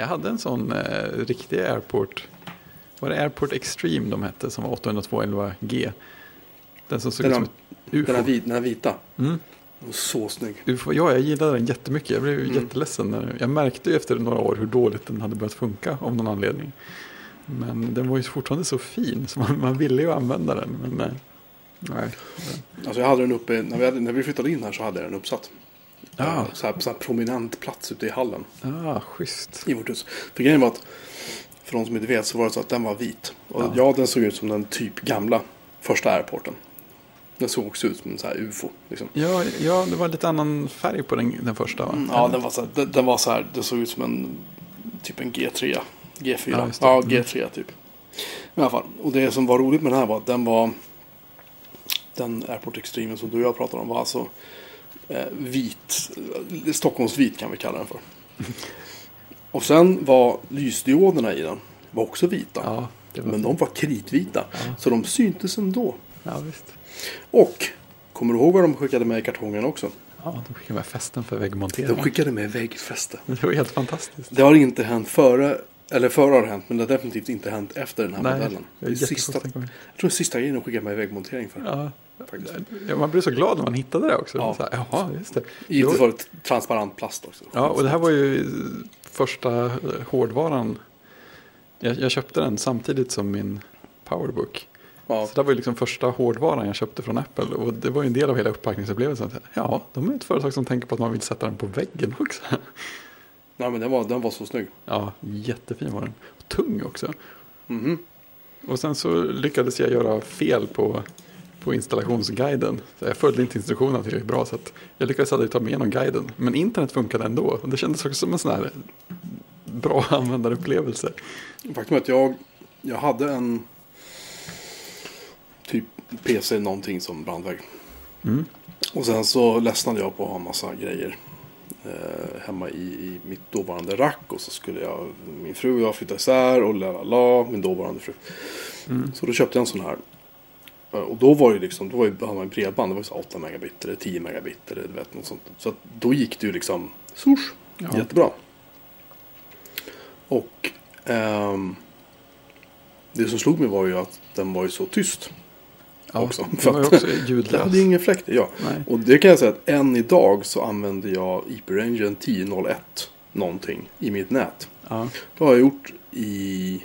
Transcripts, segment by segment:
Jag hade en sån eh, riktig Airport. Var det Airport Extreme de hette som var 802.11G? Den som såg ut som ett UFO. Den här, den här vita. Mm. Den var så snygg. UFO. Ja, jag gillade den jättemycket. Jag blev Mm. jätteledsen. När, jag märkte ju efter några år hur dåligt den hade börjat funka av någon anledning. Men den var ju fortfarande så fin så man, man ville ju använda den. Men nej. nej. Alltså jag hade den uppe, när vi, hade, när vi flyttade in här så hade jag den uppsatt. Ja. Eh, Så här, så här prominent plats ute i hallen Ah, schysst. i vårt hus. För grejen var att, för de som inte vet så var det så att den var vit. Och Ja. ja, den såg ut som den typ gamla första airporten. Den såg också ut som en så här ufo. Liksom. Ja, ja, det var lite annan färg på den, den första va? Mm, Ja, den var så här, den, den var så här, det såg ut som en typ en G3. G4. Ja, Ja, det. G3 typ. I alla fall. Och det som var roligt med den här var att den var den Airport Extreme som du och jag pratade om var alltså vit. eh, Stockholmsvit kan vi kalla den för. Och sen var lysdioderna i den var också vita. Ja, var... Men de var kritvita. Så de syntes ändå. Ja, visst. Och kommer du ihåg vad de skickade med i kartongen också? Ja, de skickade med festen för väggmontering. De skickade med väggfäste. Det var helt fantastiskt. Det har inte hänt före, eller före har det hänt, men det har definitivt inte hänt efter den här Nej, modellen. det är sista, jag tror det är sista grejen de skickar med väggmontering för. Ja, Faktiskt. ja, man blev så glad när man hittade det också. Ja. Så här, Jaha, just det. Givetvis var det transparent plast också. Ja, och det här var ju första eh, hårdvaran. Jag, jag köpte den samtidigt som min Powerbook. Ja, Så det var ju liksom första hårdvaran jag köpte från Apple. Och det var ju en del av hela upppackningsupplevelsen. Ja, de är ett företag som tänker på att man vill sätta den på väggen också. Nej, men den var, den var så snygg. Ja, jättefin var den. Och tung också. Mhm. Och sen så lyckades jag göra fel på, på installationsguiden. Så jag följde inte instruktionerna tillräckligt bra så att jag lyckades aldrig ta mig igenom guiden. Men internet funkade ändå. Och det kändes också som en sån här bra användarupplevelse. Faktum är att jag, jag hade en typ PC någonting som brandvägg. Mm. Och sen så ledsnade jag på att ha en massa grejer eh, hemma i, i mitt dåvarande rack. Och så skulle jag, min fru och jag flytta isär och la la la, min dåvarande fru. Mm. Så då köpte jag en sån här. Eh, Och då var det liksom, då var ju, hade man ju bredband, det var ju så 8 megabit eller 10 megabit eller du vet något sånt. Så då gick det ju liksom, swoosh, Ja. jättebra. Och ehm, det som slog mig var ju att den var ju så tyst. Ja, också. det var ju också ljudlös. hade ju ingen fläkt ja. Nej. Och det kan jag säga att än idag så använder jag IP-rangen 1001 någonting i mitt nät. Ja, Det har jag gjort i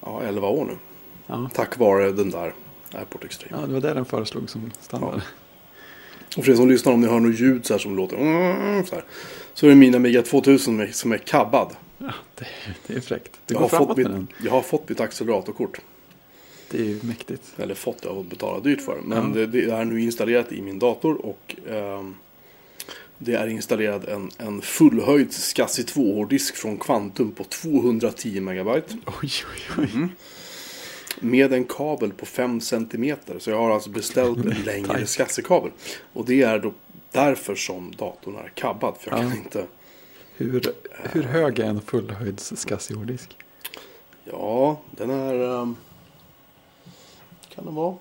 ja, 11 år nu. ja. Tack vare den där Airport Extreme. ja, det var det den föreslog som standard. Och för er som lyssnar om ni hör något ljud så här som låter mm, så här. Så är det min Amiga 2000 med, som är kabbad. Ja, det, det är fräckt. Det Jag går har, fått mitt, med den. jag har fått mitt acceleratorkort. Det är ju mäktigt. Eller fått, jag har fått betala dyrt för det. Men Ja. det, det är nu installerat i min dator och ehm, det är installerad en, en fullhöjd SCSI 2-hårddisk från Quantum på 210 megabyte. Oj, oj, oj. Mm. Med en kabel på 5 cm. Så jag har alltså beställt en längre Tajt. SCSI-kabel. Och det är då därför som datorn är kabbad. För jag Ja. kan inte... Hur, hur hög är en fullhöjds SCSI-hårddisk? Ja, den är... ehm, kan den vara?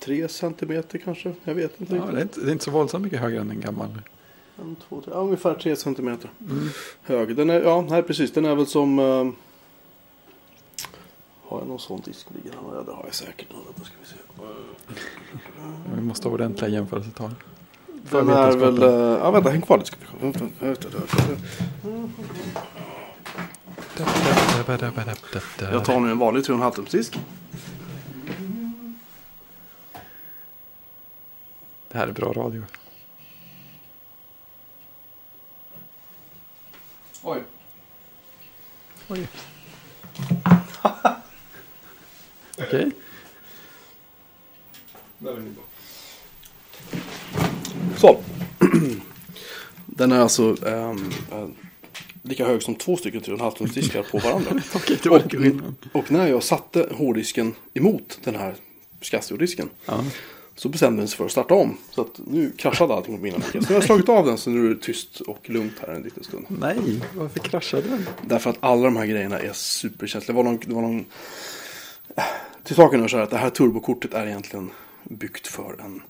3 cm kanske? Jag vet inte Ja, det, är inte, det är inte så våldsamt mycket högre än en gammal. En, två, tre, ja, ungefär 3 cm Mm. hög. Den är, ja, nej precis. Den är väl som... ehm, har jag någon sån disk liggande? Ja, det har jag säkert. Vänta, ska vi se. Vi måste ha ordentliga jämförelsetal. Den är väl... eh, ja, vänta, häng kvar lite. Ska vi kolla. Jag tar nu en vanlig 3,5 tums disk. Det här är bra radio. Oj. Oj. Okej. Bra. Så. Den är alltså eh, lika hög som två stycken 3,5 tums diskar på varandra. Var Och, och när jag satte hårddisken emot den här SCSI-disken Ja. så bestämde den sig för att starta om. Så att nu kraschade allting på mina mickar. Så nu har jag slagit av den så nu är det tyst och lugnt här en liten stund. Nej, varför kraschade den? Därför att alla de här grejerna är superkänsliga. Det var någon... Det var någon till saken är så här att det här turbokortet är egentligen byggt för en,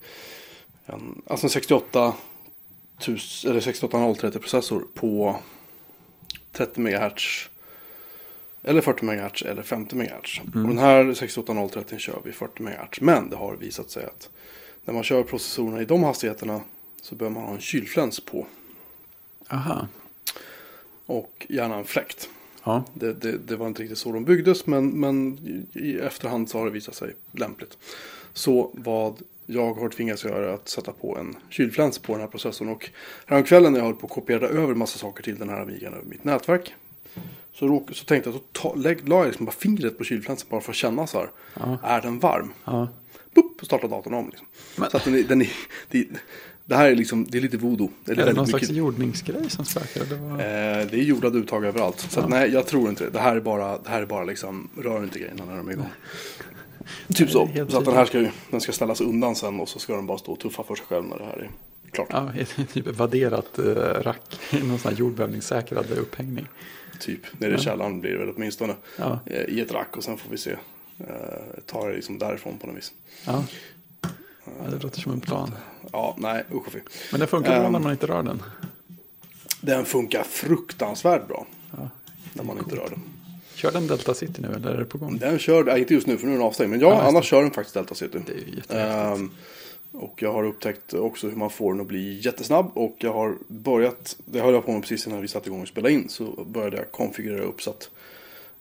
en alltså en 68 000, eller 68030 processor på 30 MHz. Eller 40 MHz eller 50 MHz. Och den här 68030 kör vi 40 MHz. Men det har visat sig att när man kör processorerna i de hastigheterna så behöver man ha en kylfläns på. Aha. Och gärna en fläkt. Ja. Det, det, det var inte riktigt så de byggdes men, men i efterhand så har det visat sig lämpligt. Så vad jag har tvingats göra är att sätta på en kylfläns på den här processorn. Och häromkvällen när jag höll på att kopiera över massa saker till den här Amigan över mitt nätverk. Så, råk, så tänkte jag att ta, la jag liksom bara fingret på kylflänsen bara för att känna så här. Ja. Är den varm? Ja. Boop, startar datorn om. Liksom. Men- Så att den den är, det, det här är liksom, det är lite voodoo. Det Är det väldigt någon slags mycket- jordningsgrej som spökar? Det var... Eh, det är jordade uttag överallt. Så att, Ja. nej, jag tror inte det. Det här är bara, det här är bara liksom, rör inte grejerna när de är igång. Typ så. Det är Så att den här ska, den ska ställas undan sen och så ska den bara stå och tuffa för sig själv när det här är klart. Ja, ett typ vadderat uh, rack. Någon sån här jordbävningssäkrad upphängning. Typ, nere i Ja. källaren blir det väl åtminstone. Ja. Eh, I ett rack och sen får vi se. Eh, ta det liksom därifrån på något vis. Ja. Ja, det låter som en plan. Ja, nej, usch och fy. Men det funkar bra Ehm. när man inte rör den. Den funkar fruktansvärt bra. Ja. När man inte rör den. Kör den Delta City nu eller är det på gång? Den kör, nej, inte just nu för nu är den avstängd. Men ja, Ja, just det. annars kör den faktiskt Delta City. Det är jättehäftigt. Ehm, och jag har upptäckt också hur man får den att bli jättesnabb. Och jag har börjat, det höll jag på med precis innan vi satte igång och spela in. Så började jag konfigurera upp så att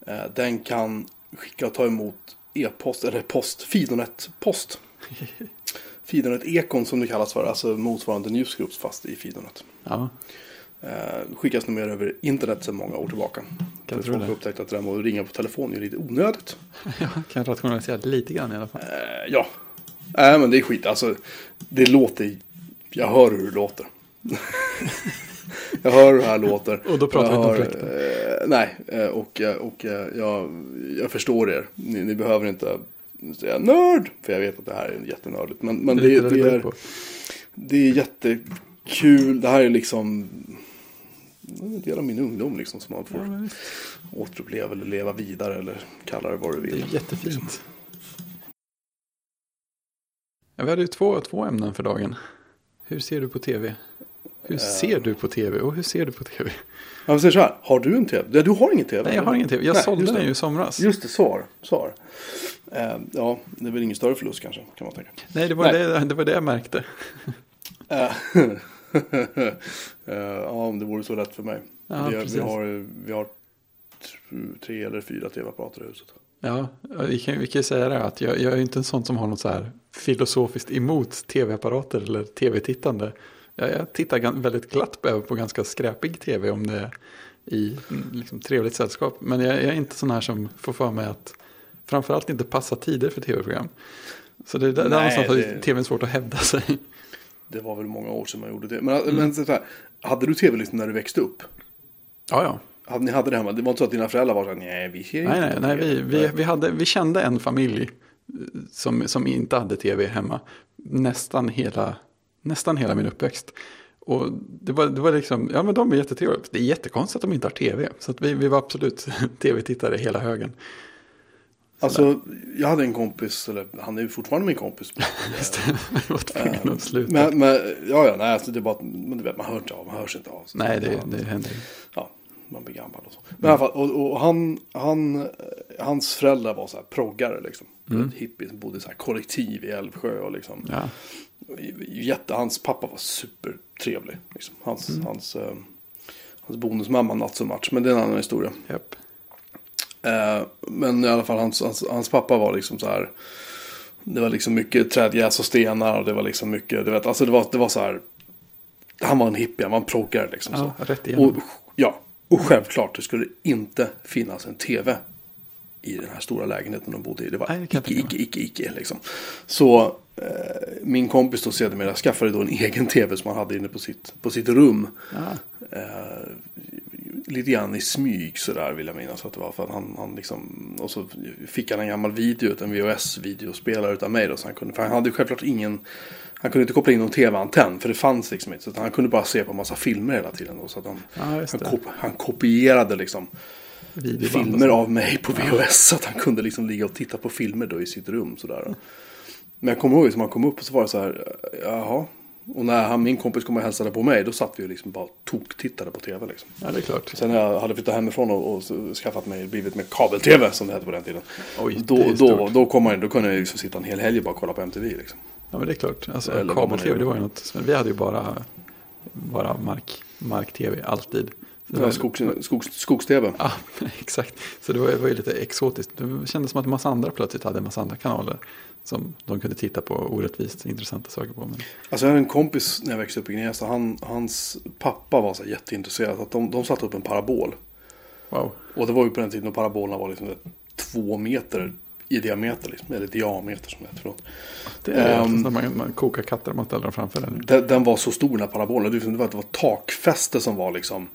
eh, den kan skicka och ta emot e-post, eller post, Fidonet-post. Fidonet-ekon som det kallas för, alltså motsvarande Newsgroups fast i Fidonet. Ja, Eh, skickas numera över internet sedan många år tillbaka. Kan För tro folk har upptäckt att det där med att ringa på telefon är lite onödigt. jag kan rationalisera lite grann i alla fall. Eh, ja. Nej men det är skit. Alltså, det låter... Jag hör hur det låter. jag hör hur det här låter. Och då pratar vi inte om fläkten. eh, Nej, eh, och, eh, och eh, jag, jag förstår er. Ni, ni behöver inte säga nörd. För jag vet att det här är jättenördigt. Men, men Det är det, det, det det är, det är jättekul. Det här är liksom... En del av min ungdom liksom som man får Ja, men återuppleva eller leva vidare eller kalla det vad du Det vill. är jättefint. Ja, vi hade ju två, två ämnen för dagen. Hur ser du på tv? Hur ser du på tv och hur ser du på tv? Jag säger så här, har du en tv? Ja, du har ingen tv? Nej, jag har ingen tv. Jag Nej, sålde den ju i somras. Just det, svar. svar. Eh, ja, det är väl ingen större förlust kanske, kan man tänka. Nej, det var, Nej. Det, det var det jag märkte. Eh, eh, ja, om det vore så lätt för mig. Ja, vi, vi har, vi har tre eller fyra tv-apparater i huset. Ja, vi kan, vi kan ju säga det att jag, jag är inte en sån som har något så här filosofiskt emot tv-apparater eller tv-tittande. Jag, tittar väldigt glatt på, ganska skräpig tv om det är i mm, liksom, trevligt sällskap. Men jag, jag är inte sån här som får för mig att framförallt inte passa tider för tv-program. Så det, det, det är Nej, någonstans det- att tvn svårt att hävda sig. Det var väl många år sedan man gjorde det. Men, men så här, hade du tv liksom när du växte upp? Ja, ja. Hade, ni hade det hemma? Det var inte så att dina föräldrar var så här, nej vi ser inte Nej, nej, på nej TV." vi, vi, vi, hade, vi kände en familj eh, som, som inte hade tv hemma nästan hela, nästan hela min uppväxt. Och det var, det var liksom, ja men de är jättetrevliga. Det är jättekonstigt att de inte har tv. Så vi, vi var absolut tv-tittare hela högen. Alltså, jag hade en kompis, eller han är ju fortfarande min kompis. Vi var tvungna att sluta. Men, men ja, ja, nej, alltså det är bara, men du vet, man hör inte av, man hörs inte av. Nej, det, ja, det händer. Ja, man blir gammal och så. Men i alla fall, och, och han, han, hans föräldrar var så här proggare liksom. Mm. Hippies bodde i så här kollektiv i Älvsjö och liksom. Ja, Jätte, hans pappa var supertrevlig. Liksom. Hans, hans, eh, hans bonusmamma not so much, men det är en annan historia. japp. Eh, men i alla fall hans, hans, hans pappa var liksom så här. Det var liksom mycket trädgräs och stenar och det var liksom mycket, du vet, alltså det var, det var så här. Han var en hippie, han var en proggare liksom. Ja, så. rätt igenom. Och, ja, och självklart det skulle inte finnas en tv i den här stora lägenheten de bodde i. Det var Nej, det icke, icke, icke, icke liksom. Så min kompis då sedermera skaffade då en egen tv som han hade inne på sitt, på sitt rum. Ja, Eh, lite grann i smyg sådär vill jag minnas att det var. För att han, han liksom, och så fick han en gammal video, en VHS-videospelare utav mig då. Så han, kunde, för han hade självklart ingen, han kunde inte koppla in någon tv-antenn. För det fanns liksom inte. Så han kunde bara se på en massa filmer hela tiden. Då, så att han, ja han, kop, han kopierade liksom filmer av mig på VHS. Så att han kunde liksom ligga och titta på filmer då i sitt rum sådär. Men jag kommer ihåg som han kom upp och så var det så här, jaha, Och när han, min kompis kom och hälsade på mig, då satt vi och liksom bara tok-tittade på tv. Liksom. Ja, det är klart. Sen när jag hade flyttat hemifrån och, och skaffat mig, blivit med kabel-tv som det hette på den tiden. Oj, då, det är då, stort. då, kom man, då kunde jag liksom sitta en hel helg och bara kolla på MTV. Liksom. Ja, men det är klart. Alltså, man kabel-tv, det var ju något. Men vi hade ju bara, bara mark, mark-tv, alltid. Var skogs, skogs, skogs-tv. Ja, exakt. Så det var, var ju lite exotiskt. Det kändes som att en massa andra plötsligt hade en massa andra kanaler. Som de kunde titta på orättvist intressanta saker på. Men, Alltså jag hade en kompis när jag växte upp i Gnesta. Han, hans pappa var så jätteintresserad. Att de, de satte upp en parabol. wow. Och det var ju på den tiden då parabolerna var liksom två meter i diameter. Liksom, eller diameter som det heter. Förlåt. Det är um, att man, man kokar katter om man ställer dem framför den. Den, den var så stor den här parabolen. Det var, det var, det var takfäste som var liksom.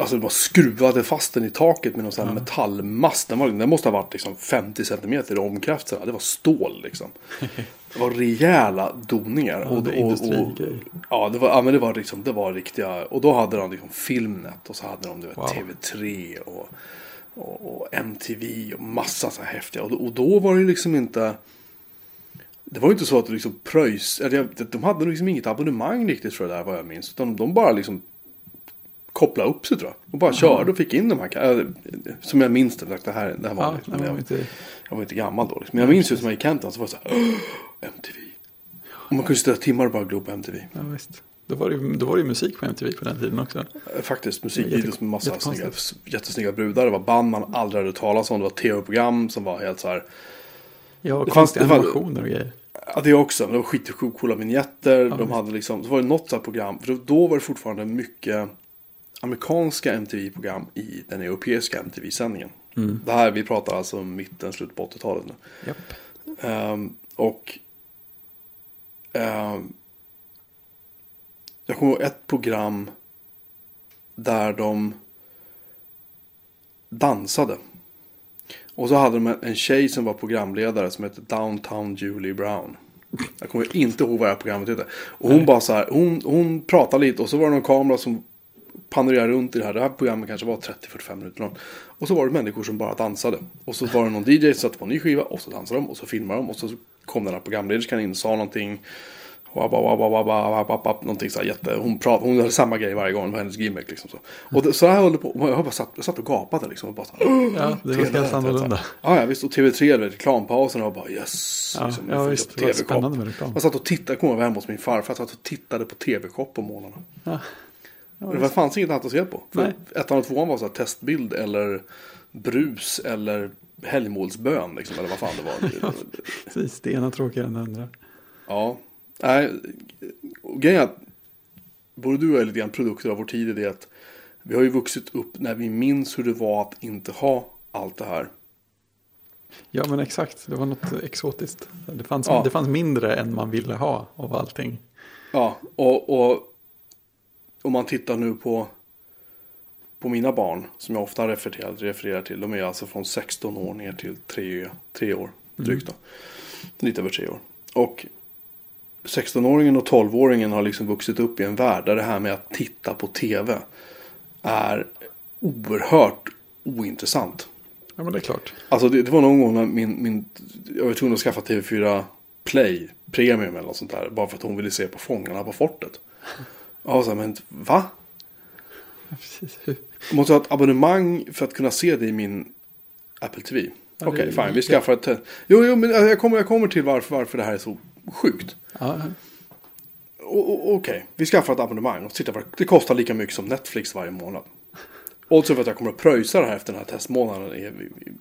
Alltså det var skruvade fast den i taket med någon sån här metallmast. Den, var, den måste ha varit liksom 50 centimeter i omkraft. så här. Det var stål liksom. Det var rejäla doningar. Ja, det är industrigrej. ja, det var, ja, men det var liksom, det var riktiga. Och då hade de liksom Filmnet och så hade de du vet, Wow. TV3 och, och, och MTV och massa så här häftiga. Och, då- och då var det liksom inte. Det var ju inte så att det liksom pröjs, eller de hade liksom inget abonnemang riktigt för det där vad jag minns. Utan de bara liksom kopplade upp sig tror jag. Och bara körde och fick in de här. äh, Som jag minns det. Det här, det här var Ja, liksom, jag, inte, jag var inte gammal då. Liksom. Men jag minns ju som jag gick Kenton så var det så här. "Åh, MTV. Och man kunde sitta timmar och bara glo på MTV. ja, visst. Då var, det, då var det musik på MTV på den tiden också. Eh, Faktiskt musikvideos med massa snygga, jättesnygga brudar. Det var band man aldrig hade hört talas om. Det var tv-program som var helt så här. Ja, och Det fanns- det animationer och grejer. Ja, det också. Men det var skitcoola vignetter. de visst. hade liksom, så var det något så program. För då var det fortfarande mycket amerikanska MTV-program i den europeiska MTV-sändningen. Det här, vi pratar alltså om mitten, slutet på 80-talet nu. Japp. Ehm, och ehm, jag kommer ihåg ett program där de dansade. Och så hade de en, en tjej som var programledare som hette Downtown Julie Brown. Jag kommer inte ihåg vad det här programmet hette. Och hon bara så här, hon, hon pratade lite och så var det någon kamera som panorerade runt i det här. Det här programmet kanske var 30-45 minuter långt. Och så var det människor som bara dansade. Och så var det någon DJ som satte på en ny skiva och så dansade de och så filmade de. Och så kom den här programlederskan in och sa någonting. Någonting så här jätte... Hon, prat, hon hade samma grej varje gång. Det var hennes gimmick liksom så. Och det, så här höll det på. Jag bara satt, jag satt och gapade liksom. Och bara så här, Ja, det var helt annorlunda. Ja, ja, visst. Och TV3, vet, reklampausen och bara yes. Ja, liksom, ja, jag visst, det var spännande med reklam. Jag satt och tittade, jag kommer ihåg, jag var hemma hos min farfar. Jag satt och tittade på TV-shop på morgnarna. Ja. Och det fanns inget annat att se på. För ettan och tvåan var så här testbild eller brus eller helgmålsbön liksom. Eller vad fan det var. Precis, det ena tråkigare än det andra. Ja. Nej, grejen är att både du och jag är lite grann produkter av vår tid i det att vi har ju vuxit upp när vi minns hur det var att inte ha allt det här. Ja, men exakt. Det var något exotiskt. Det fanns, Ja. det fanns mindre än man ville ha av allting. Ja, och, och om man tittar nu på, på mina barn som jag ofta refererar, refererar till. De är alltså från 16 år ner till 3, 3 år drygt då. Lite över 3 år. Och 16-åringen och 12-åringen har liksom vuxit upp i en värld där det här med att titta på tv är oerhört ointressant. Ja, men det är klart. Alltså det, det var någon gång när min, min, jag var tvungen att skaffa TV4 Play Premium eller något sånt där. Bara för att hon ville se på Fångarna på fortet. Var så här, men va? Ja, Precis. Hur- Jag måste ha ett abonnemang för att kunna se det i min Apple TV. Ja, Okej, det- fine. Vi skaffar ett... Jo, jo, men jag kommer, jag kommer till varför, varför det här är så sjukt. Ja, Okej, vi skaffar ett abonnemang och tittar vad det, det kostar lika mycket som Netflix varje månad. Oddsen för att jag kommer att pröjsa det här efter den här testmånaden är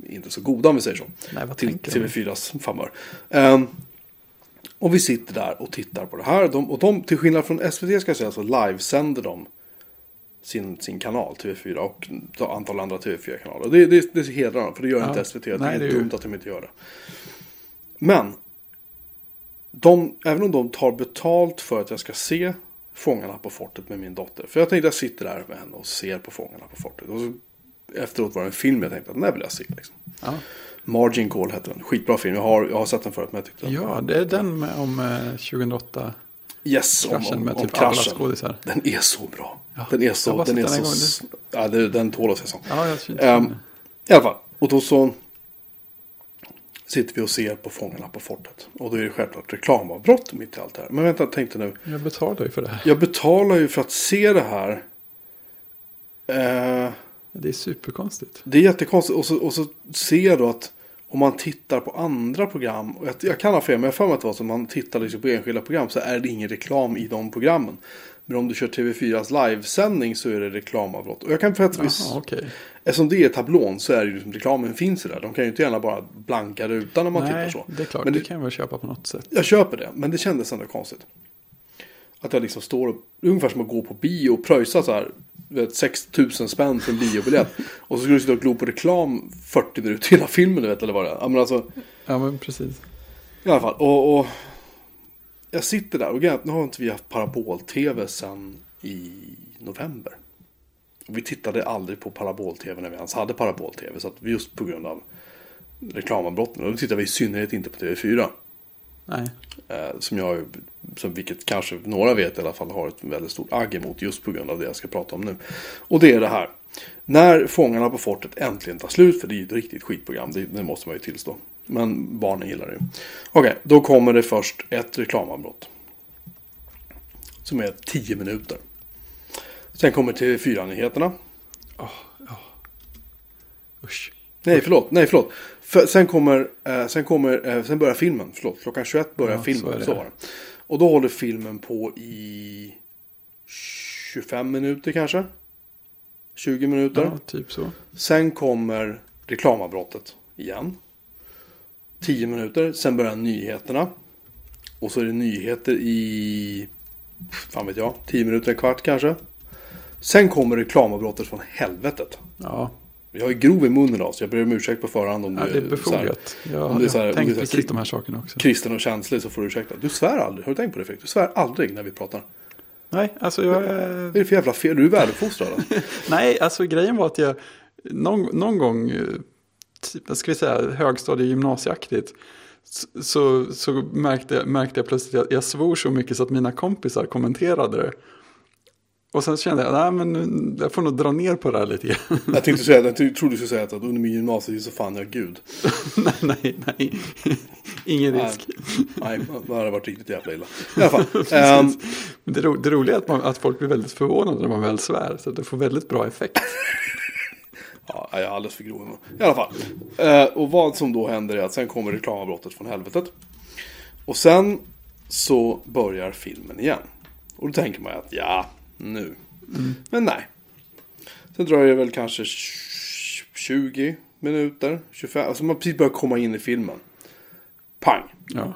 inte så goda om vi säger så. Nej, vad till tänker de? TV4s favör. Ehm, och vi sitter där och tittar på det här. De, och de, till skillnad från SVT ska jag säga så livesänder de sin, sin kanal TV4 och ett antal andra TV4-kanaler. Det, det, det hedrar dem, för det gör Ja. inte SVT. Det Nej, är det är ju- dumt att de inte gör det. Men, de, även om de tar betalt för att jag ska se Fångarna på fortet med min dotter. För jag tänkte jag sitter där med henne och ser på Fångarna på fortet. Och så, efteråt var det en film jag tänkte att den här vill jag se. Liksom. ja. Margin Call hette den. Skitbra film. Jag har, jag har sett den förut men jag tyckte den ja, det är den med, om eh, 2008. Yes, om, Kraschen om, med om typ alla kraschen. skådisar. Den är så bra. Ja, Den är så... Den är den så gång. ja, det, den tål att ses som. Ja, jag syns Ehm, I alla fall. Och då så... sitter vi och ser på Fångarna på fortet. Och då är det självklart reklamavbrott mitt i allt det här. Men vänta, tänkte nu. Jag betalar ju för det här. Jag betalar ju för att se det här. Eh, Det är superkonstigt. det är jättekonstigt. Och så, och så ser jag då att om man tittar på andra program. Och jag, jag kan ha fel, men jag har för mig att det var så. Om man tittar liksom på enskilda program så är det ingen reklam i de programmen. Men om du kör TV4s livesändning så är det reklamavbrott. Och jag kan Jaha, okej. eftersom det är tablån så är det ju liksom reklamen finns där. De kan ju inte gärna bara blanka rutan när man tittar Nej, så. det är klart. Men det... det- kan jag väl köpa på något sätt. Jag köper det, men det kändes ändå konstigt. Att jag liksom står och, ungefär som att gå på bio och pröjsa så här, du vet, 6 000 spänn för en biobiljett. och så skulle du sitta och glo på reklam 40 minuter hela filmen, du vet, eller vad det är. Ja, men alltså, Ja, men precis. i alla fall. Och, och jag sitter där och nu har inte vi haft parabol-tv sedan i november. Och vi tittade aldrig på parabol-tv när vi ens hade parabol-tv. Så att just på grund av reklamavbrotten. Och då tittade vi i synnerhet inte på TV4. Nej. Eh, som jag, som vilket kanske några vet i alla fall, har ett väldigt stort agg emot just på grund av det jag ska prata om nu. Och det är det här. När Fångarna på fortet äntligen tar slut, för det är ju ett riktigt skitprogram, det, det måste man ju tillstå. Men barnen gillar det ju. Okej, då kommer det först ett reklamavbrott. Som är 10 minuter. Sen kommer TV4-nyheterna. Usch. Nej, förlåt. Nej, förlåt. För, sen kommer, eh, sen kommer, eh, sen börjar filmen. Förlåt, klockan 21 börjar Ja, så filmen. Så var det. Och då håller filmen på i 25 minuter kanske. 20 minuter. Ja, typ så. Sen kommer reklamavbrottet igen. 10 minuter. Sen börjar nyheterna. Och så är det nyheter i, fan vet jag, 10 minuter, en kvart kanske. Sen kommer reklamavbrottet från helvetet. Ja, Jag är grov i munnen idag så jag ber om ursäkt på förhand om ja det är här befogat. Jag om det är så här- har om det är tänkt så här precis kri- de här sakerna också. kristen och känslig så får du ursäkta. Du svär aldrig. Har du tänkt på det Fredrik? Du svär aldrig när vi pratar. Nej, alltså jag... Vad är det för jävla fel? Du är väluppfostrad. alltså. Nej, alltså grejen var att jag någon, någon gång, eh, typ, ska vi säga, högstadie gymnasieaktigt, så, så, så märkte, jag, märkte jag plötsligt att jag svor så mycket så att mina kompisar kommenterade det. Och sen kände jag, nej men jag får nog dra ner på det här lite grann. jag tänkte säga, jag trodde du skulle säga att under min gymnasietid så fann jag Gud. nej, nej, nej. Ingen Nej. risk. Nej, det hade varit riktigt jävla illa. I alla fall. Men det, ro, det roliga är att, man, att folk blir väldigt förvånade när man väl svär. Så det får väldigt bra effekt. ja, jag är alldeles för grov. i alla fall. Eh, och vad som då händer är att sen kommer reklamavbrottet från helvetet. Och sen så börjar filmen igen. Och då tänker man att ja, nu. Men nej. Sen dröjer det väl kanske 20 minuter, 25. Alltså man precis börjar komma in i filmen. Pang. Ja,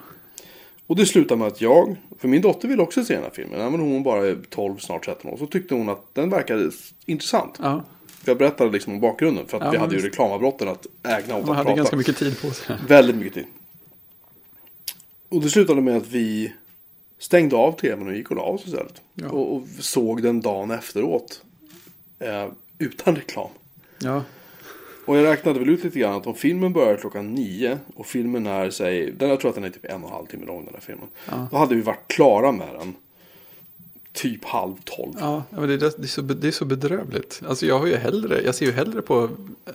Och det slutar med att jag, för min dotter vill också se den här filmen. Även om hon bara är 12, snart 13 år. Så tyckte hon att den verkade intressant. ja. För jag berättade liksom om bakgrunden. För att Ja, vi hade ju visst. reklamavbrotten att ägna åt man att hade prata. ganska mycket tid på sig. Väldigt mycket tid. Och det slutade med att vi stängde av tvn och gick och la oss istället. Ja. Och, och såg den dagen efteråt. Eh, utan reklam. Ja, Och jag räknade väl ut lite grann att om filmen börjar klockan nio och filmen är, säg, den, jag tror att den är typ en och en halv timme lång den här filmen. Ja. Då hade vi varit klara med den typ halv tolv. Ja, men det, är- det, är så, det är så bedrövligt. Alltså jag, har ju hellre, jag ser ju hellre på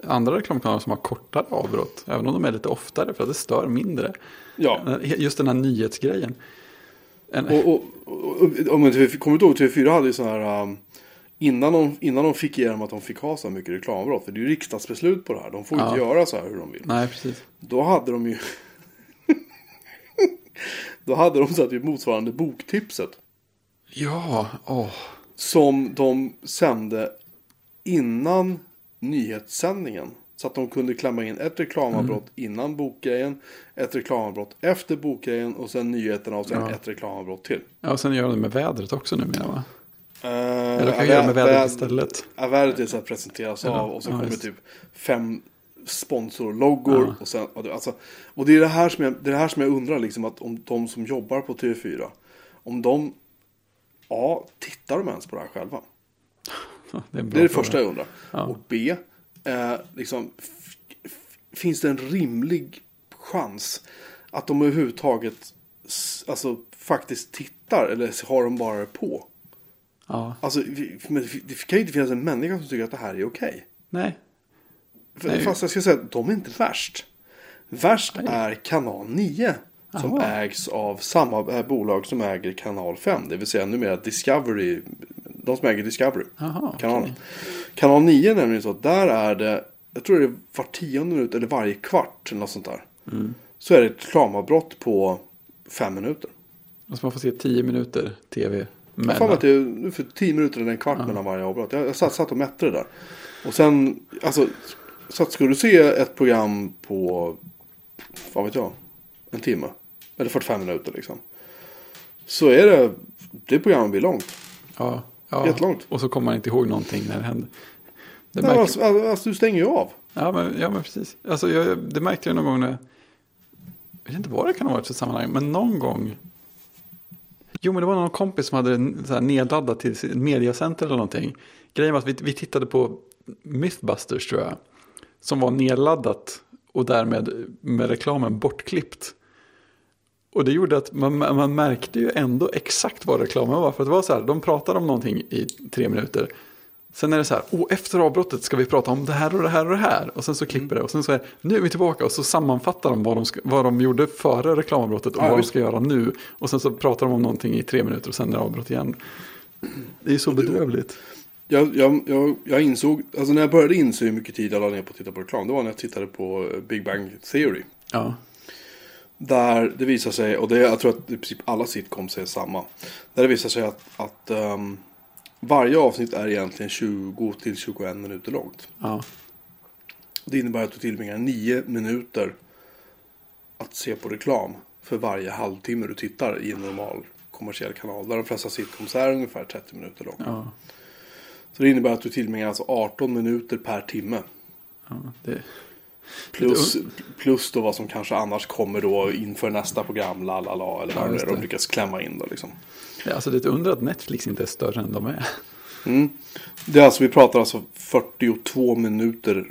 andra reklamkanaler som har kortare avbrott. Även om de är lite oftare för att det stör mindre. Ja. Just den här nyhetsgrejen. Och, och, och, och jag inte kommer du ihåg, TV4 hade ju sån här... Um, innan, de, innan de fick igenom att de fick ha så mycket reklamavbrott. För det är ju riksdagsbeslut på det här. De får ju Ja. inte göra så här hur de vill. nej, precis. Då hade de ju... då hade de så här typ motsvarande boktipset. Ja, åh. Som de sände innan nyhetssändningen. Så att de kunde klämma in ett reklamavbrott innan bokgrejen. Ett reklamavbrott efter bokgrejen. Och sen nyheterna och sen Ja. ett reklamavbrott till. Ja, och sen gör de det med vädret också numera va? Uh, Eller kan göra med vädret istället. Ja, vädret är så här presenteras Ja, av och så ja, kommer just. typ fem sponsorloggor. Ja. Och, sen, alltså, och det är det här som jag, det är det här som jag undrar liksom att om de som jobbar på TV4. Om de, A, tittar de ens på det här själva? Det är, Det är det första jag undrar. Ja. Och B, eh, liksom, finns det en rimlig chans att de överhuvudtaget alltså, faktiskt tittar eller har de bara det på? Ja, Alltså, det kan ju inte finnas en människa som tycker att det här är okej. nej. För- Nej. Fast jag ska säga att de är inte värst. Värst är kanal 9. Som Jaha. ägs av samma eh, bolag som äger kanal 5. Det vill säga numera Discovery. De som äger Discovery. Jaha, kanalen. okej. Kanal 9 är nämligen så att där är det. Jag tror det är var tionde minut eller varje kvart. Eller något sånt där. Mm. Så är det ett reklamavbrott på fem minuter. Och så man får se tio minuter tv. Jag för mig att det är för 10 minuter eller en kvart mellan varje avbrott. Jag, jag satt, satt och mätte det där. Och sen, alltså, så att ska du se ett program på, vad vet jag, en timme. Eller 45 minuter liksom. Så är det, det programmet blir långt. Ja, ja. Jättelångt. Och så kommer man inte ihåg någonting när det händer. Det Nej, märker... alltså, alltså, du stänger ju av. ja, men, ja, men precis. Alltså, jag, det märkte jag någon gång när... Jag vet inte vad det kan ha varit för sammanhang, men någon gång... Jo, men det var någon kompis som hade så här nedladdat till sitt mediacenter eller någonting. Grejen var att vi, vi tittade på Mythbusters tror jag. Som var nedladdat och därmed med reklamen bortklippt. Och det gjorde att man, man märkte ju ändå exakt vad reklamen var. För det var så här, de pratade om någonting i tre minuter. Sen är det så här, oh, efter avbrottet ska vi prata om det här och det här och det här. Och sen så klipper det och sen så är nu är vi tillbaka och så sammanfattar de vad de, ska, vad de gjorde före reklamavbrottet och Ja, vad de visst. ska göra nu. Och sen så pratar de om någonting i tre minuter och sen är det avbrott igen. Det är så bedrövligt. Jag, jag, jag, jag insåg, alltså när jag började inse hur mycket tid jag la ner på att titta på reklam. Det var när jag tittade på eh, Big Bang Theory. Ja, Där det visar sig, och det, jag tror att i princip alla sitcoms är samma. Där det visar sig att, att ehm, varje avsnitt är egentligen 20 till 21 minuter långt. ja, Det innebär att du tillbringar 9 minuter att se på reklam för varje halvtimme du tittar i en normal kommersiell kanal. Där de flesta sitcoms är ungefär 30 minuter långa. ja, Så det innebär att du tillbringar alltså 18 minuter per timme. ja. Det, Plus, plus då vad som kanske annars kommer då inför nästa program, la la la, eller Ja, vad det just är de det. lyckas klämma in då liksom. det, alltså det är ett under att Netflix inte är större än de är. Mm. Det är alltså, vi pratar alltså 42 minuter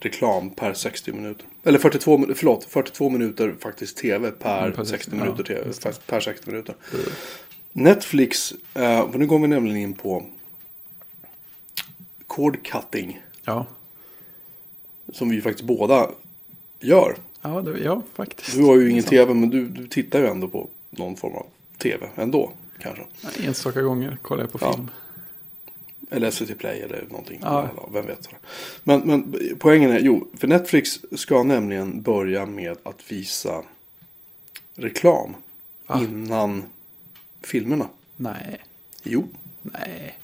reklam per 60 minuter. Eller 42, min- förlåt, 42 minuter faktiskt tv per, Mm, per 60 60, minuter ja, tv. det. Per 60 minuter. Netflix, eh, nu går vi nämligen in på cord cutting. Ja, Som vi faktiskt båda gör. ja, det, ja faktiskt. Du har ju ingen tv men du, du tittar ju ändå på någon form av tv ändå. Kanske. Enstaka gånger kollar jag på Ja. film. Eller SVT Play eller någonting. Ja. Vem vet. Men, men poängen är, jo, för Netflix ska nämligen börja med att visa reklam Va? innan filmerna. Nej, Jo, nej.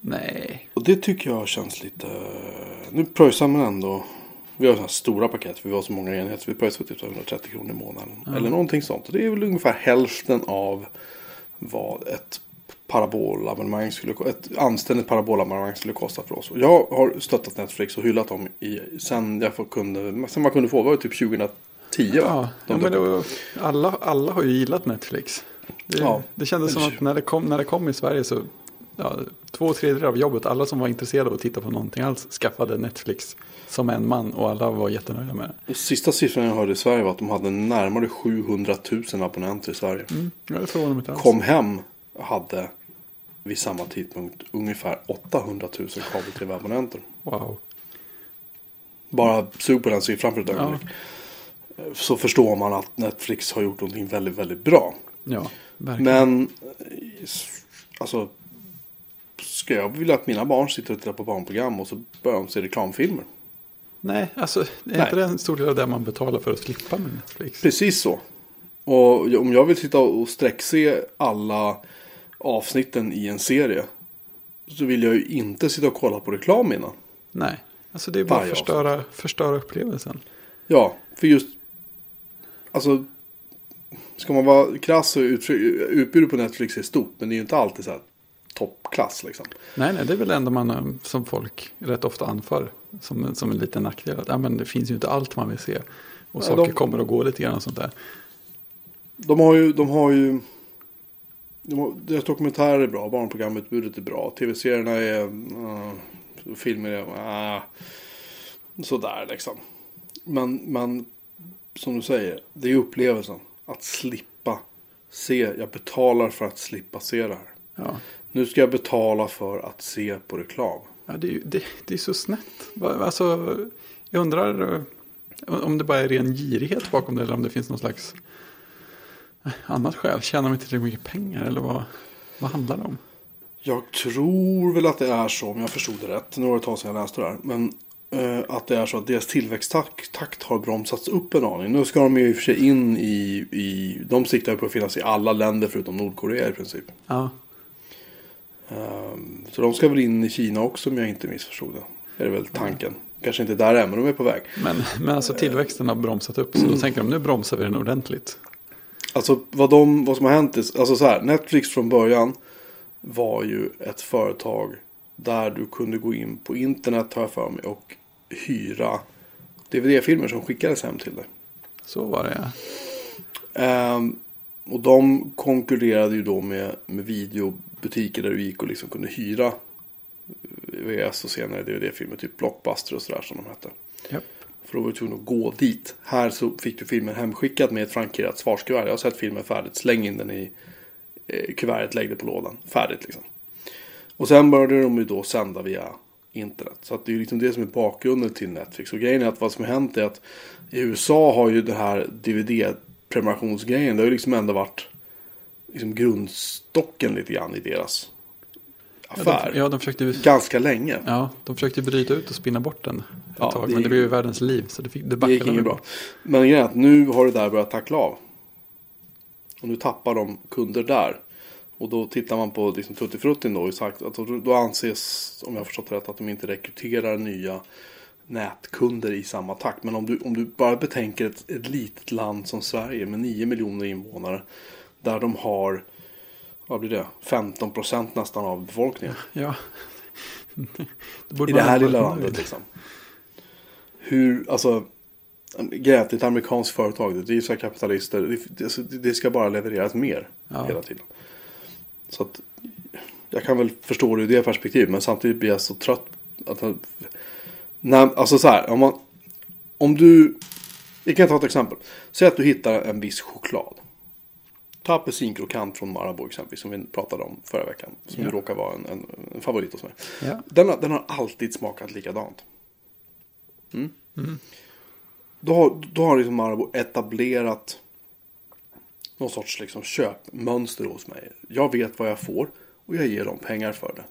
Nej. och det tycker jag känns lite... Nu pröjsar man ändå... Vi har sådana här stora paket, för vi har så många enheter. Vi pröjsar typ 130 kronor i månaden. Eller någonting sånt. Och det är väl ungefär hälften av vad ett parabolabonnemang skulle Ett anständigt parabolabonnemang skulle kosta för oss. Jag har stöttat Netflix och hyllat dem i, sen, jag kunde, sen man kunde få. Det var ju typ 2010 va? Ja, ja De men dök upp. då, alla, alla har ju gillat Netflix. Det, Ja. det kändes som att när det, kom, när det kom i Sverige så ja, två tredjedelar av jobbet, alla som var intresserade av att titta på någonting alls skaffade Netflix som en man och alla var jättenöjda med det. Sista siffran jag hörde i Sverige var att de hade närmare 700 000 abonnenter i Sverige. Mm, ja, det förvånar mig inte alls. Kom hem hade vid samma tidpunkt ungefär 800 000 kabel-tv-abonnenter. Wow. Bara sug på den siffran för ett Ja. ögonblick. Så förstår man att Netflix har gjort någonting väldigt, väldigt bra. Ja, verkligen. Men, eh, alltså, ska jag vilja att mina barn sitter och tittar på barnprogram och så börjar de se reklamfilmer? Nej, alltså är Nej. inte det en stor del av det man betalar för att slippa med Netflix? Precis så. Och om jag vill sitta och sträckse alla avsnitten i en serie så vill jag ju inte sitta och kolla på reklam innan. Nej, alltså det är bara att förstöra, förstöra upplevelsen. Ja, för just... Alltså... Ska man vara krass så utbudet på Netflix är stort. Men det är ju inte alltid så här toppklass liksom. Nej, nej, det är väl det enda man eh, som folk rätt ofta anför som, som en liten nackdel. Att, ja, men det finns ju inte allt man vill se. Och Ja, saker de- kommer och går lite grann och sånt där. De har ju... De har ju de har, deras dokumentärer är bra, barnprogramutbudet är bra, tv-serierna är... Uh, filmer är... Uh, sådär liksom. Men, men som du säger, det är upplevelsen. Att slippa se. Jag betalar för att slippa se det här. Ja, Nu ska jag betala för att se på reklam. ja det, är det, det är så snett. Alltså, jag undrar, eh, Om det bara är ren girighet bakom det eller om det finns någon slags eh, annat skäl. Tjänar de inte tillräckligt mycket pengar eller vad, vad handlar det om? Jag tror väl att det är så, om jag förstod det rätt. Nu var det ett tag sedan jag läste det här. Men eh, att det är så att deras tillväxttakt takt har bromsats upp en aning. Nu ska de ju i och för sig in i, i de siktar ju på att finnas i alla länder förutom Nordkorea i princip. Ja, så de ska väl in i Kina också om jag inte missförstod det. Är det väl tanken. Kanske inte där än, men de är på väg. men, men alltså tillväxten har bromsat upp. Så då tänker de nu bromsar vi den ordentligt. Alltså vad, de, vad som har hänt är, alltså så här, Netflix från början var ju ett företag där du kunde gå in på internet har jag för mig och hyra DVD-filmer som skickades hem till dig. Så var det ja. Ehm, och de konkurrerade ju då med, med videobutiker där du gick och liksom kunde hyra VHS och senare DVD-filmer, typ Blockbuster och sådär som de hette. Japp. För då var du tvungen att gå dit. Här så fick du filmen hemskickad med ett frankerat svarskuvert. Jag har sett filmen färdigt, släng in den i eh, kuvertet, lägg det på lådan. Färdigt liksom. Och sen började de ju då sända via internet. Så att det är ju liksom det som är bakgrunden till Netflix. Och grejen är att vad som har hänt är att i USA har ju den här DVD-prenumerationsgrejen, det har ju liksom ändå varit liksom grundstocken lite grann i deras Ja, affär. de, ja, de försökte Ganska länge. Ja, de försökte bryta ut och spinna bort den ett Ja, tag. det Men det blev ju världens liv. Så det, fick, det Det gick inget bra. Men grejen är att nu har det där börjat tackla av. Och nu tappar de kunder där. Och då tittar man på liksom Tutti Frutti då. och Sagt, att då, anses, om jag har förstått rätt, att de inte rekryterar nya nätkunder i samma takt. Men om du, om du bara betänker ett, ett litet land som Sverige med 9 miljoner invånare. Där de har, vad blir det, 15 procent nästan av befolkningen. Ja. det I det här lilla landet liksom. Hur, alltså. Grejen ett amerikanskt företag. Det drivs av kapitalister. Det, alltså, det ska bara levereras mer. Ja. Hela tiden. Så att. Jag kan väl förstå det ur det perspektivet. Men samtidigt blir jag så trött. Att, när, alltså så här. Om, man, om du. Vi kan ta ett exempel. Säg att du hittar en viss choklad. Ta apelsinkrokant från Marabou exempelvis. Som vi pratade om förra veckan. Som Ja. råkar vara en, en, en favorit hos mig. Ja. Den, har- den har alltid smakat likadant. Mm. Då, har, då har liksom Marabou etablerat någon sorts liksom köpmönster hos mig. Jag vet vad jag får och jag ger dem pengar för det.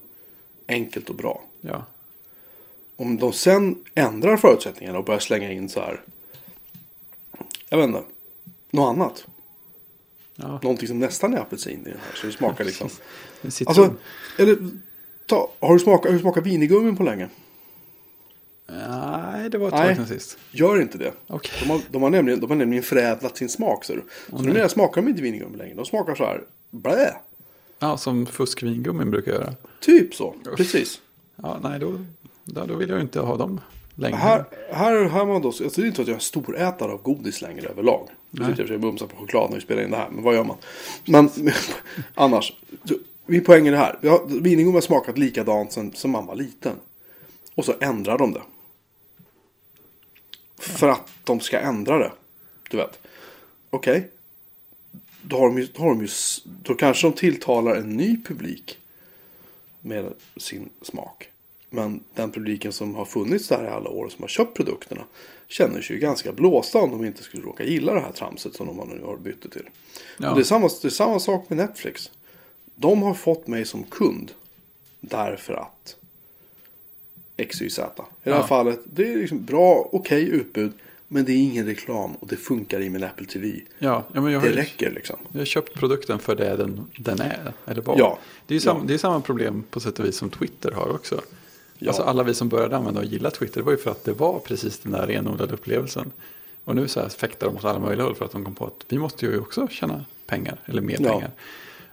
Enkelt och bra. ja. Om de sen ändrar förutsättningarna och börjar slänga in så här. Jag vet inte. Något annat. Ja. Någonting som nästan är apelsin i den här. Så det smakar liksom. Alltså, eller, ta, har, du smakat, har du smakat vinigummin på länge? Nej, det var ett tag sedan sist. Gör inte det. Okej. De har, de har, nämligen, de har nämligen förädlat sin smak. Så, så numera smakar de inte vinigummi längre. De smakar så här. Blä. Ja, som fuskvingummin brukar göra. Typ så. Precis. Ja, nej, då, då, då vill jag inte ha dem längre. Här, här, här man då, alltså det är inte så att jag är storätare av godis längre överlag. Nu sitter jag och bumsar på choklad när vi spelar in det här. Men vad gör man? Men annars. vi Min poäng är det här. Vi har- smakat likadant sen, sen man var liten. Och så ändrar de det. För att de ska ändra det. Du vet. Okej. Då, har de ju, då, har de ju, då kanske de tilltalar en ny publik. Med sin smak. Men den publiken som har funnits där i alla år och som har köpt produkterna. Känner sig ju ganska blåsta om de inte skulle råka gilla det här tramset som de nu har bytt det till. Ja. Och det, är samma, det är samma sak med Netflix. De har fått mig som kund. Därför att XYZ. I det här Ja. fallet, det är liksom bra, okej utbud. Men det är ingen reklam och det funkar i min Apple TV. Ja, ja men jag har, Det räcker liksom. jag har köpt produkten för det den, den är. Eller. Ja. Det är ju samma, Ja. det är samma problem på sätt och vis som Twitter har också. Ja. Alltså alla vi som började använda och gilla Twitter det var ju för att det var precis den där renodlade upplevelsen. Och nu så här fäktar de åt alla möjliga håll för att de kom på att vi måste ju också tjäna pengar, eller mer Ja. pengar.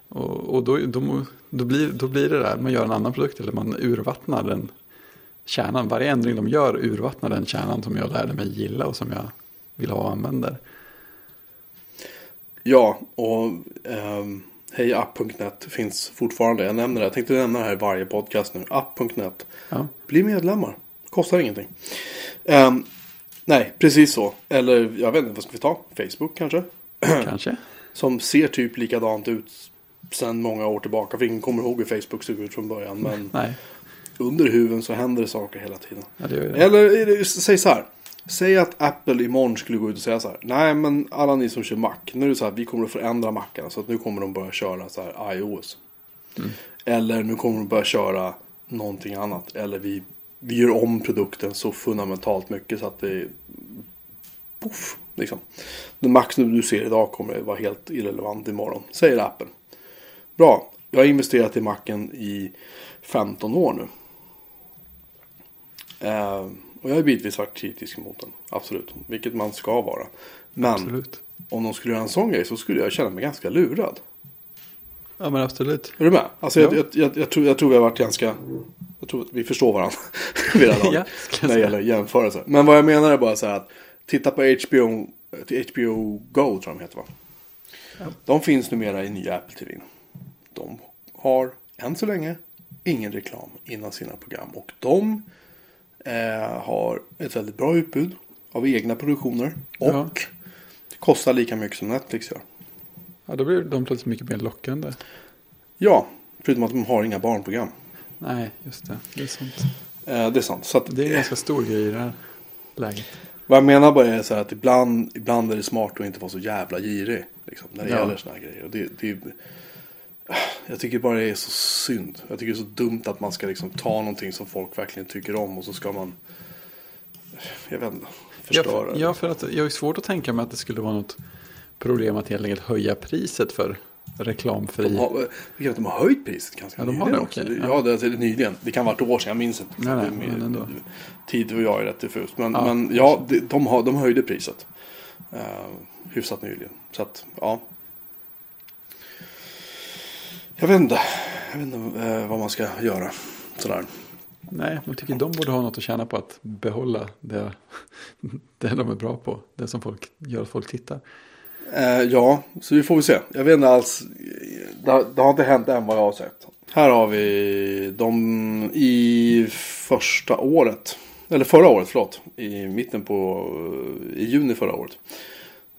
Och, och då, då, då, blir, då blir det där, man gör en annan produkt eller man urvattnar den kärnan. Varje ändring de gör urvattnar den kärnan som jag lärde mig gilla och som jag vill ha och använder. Ja, och um, hejapp.net finns fortfarande. Jag nämner det. Jag tänkte nämna det här i varje podcast nu. App.net. Ja, Bli medlemmar. Kostar ingenting. Ehm, nej, precis så. Eller jag vet inte, vad ska vi ta? Facebook kanske? kanske. Som ser typ likadant ut sedan många år tillbaka. För ingen kommer ihåg hur Facebook såg ut från början. Men Nej, under huven så händer det saker hela tiden. ja, det det. Eller säg så här. Säg att Apple imorgon skulle gå ut och säga så här. Nej men alla ni som kör Mac. Nu är det så här. Vi kommer att förändra Macarna. Så att nu kommer de börja köra så här iOS. Eller nu kommer de börja köra någonting annat. Eller vi, vi gör om produkten så fundamentalt mycket så att det Poff, liksom. Den Mac som du ser idag kommer vara helt irrelevant imorgon. Säger Apple. Bra. Jag har investerat i Macen i 15 år nu. Eh, och jag har bitvis varit kritisk mot den. Absolut. Vilket man ska vara. Men Absolut. om de skulle göra en sån grej så skulle jag känna mig ganska lurad. Ja men absolut. Är du med? Alltså Ja. jag, jag, jag, tror, jag tror vi har varit ganska... Jag tror att vi förstår varandra. vid det här Ja, när det gäller jämförelser. Men vad jag menar är bara så här att titta på HBO, HBO Go tror jag de heter va? De finns numera i nya Apple TV. De har än så länge ingen reklam innan sina program. Och de eh, har ett väldigt bra utbud av egna produktioner. Och Ja. kostar lika mycket som Netflix gör. Ja då blir de plötsligt mycket mer lockande. Ja, förutom att de har inga barnprogram. Nej, just det. Det är sant. Eh, det är sant. Så att, Det är en ganska stor grej i det här läget. Vad jag menar bara är så här att ibland, ibland är det smart att inte vara så jävla girig. Liksom, när det Ja. gäller såna här grejer. Och det, det, jag tycker bara det är så synd. Jag tycker det är så dumt att man ska liksom ta någonting som folk verkligen tycker om och så ska man, jag vet inte, Ja, förstöra för, det. ja, för att jag har svårt att tänka mig att det skulle vara något problem att helt enkelt höja priset för reklamfri. De har, jag de har höjt priset ganska Ja, de har nyligen det, också. okej. Ja, det är nyligen. Det kan varit ett år sedan, jag minns inte. Nej, nej, Det är men ändå. Tid och jag är rätt diffus. Men Ja, ja, men, ja de, de, har, de höjde priset. Uh, hyfsat nyligen. Så att, ja. Jag vet inte. Jag vet inte eh, vad man ska göra. Sådär. Nej, jag tycker de borde ha något att tjäna på att behålla det, det de är bra på. Det som folk gör att folk tittar. Eh, ja, så vi får väl se. Jag vet inte alls. Det har, det har inte hänt än vad jag har sett. Här har vi de i första året. Eller förra året, förlåt. I mitten på, i juni förra året.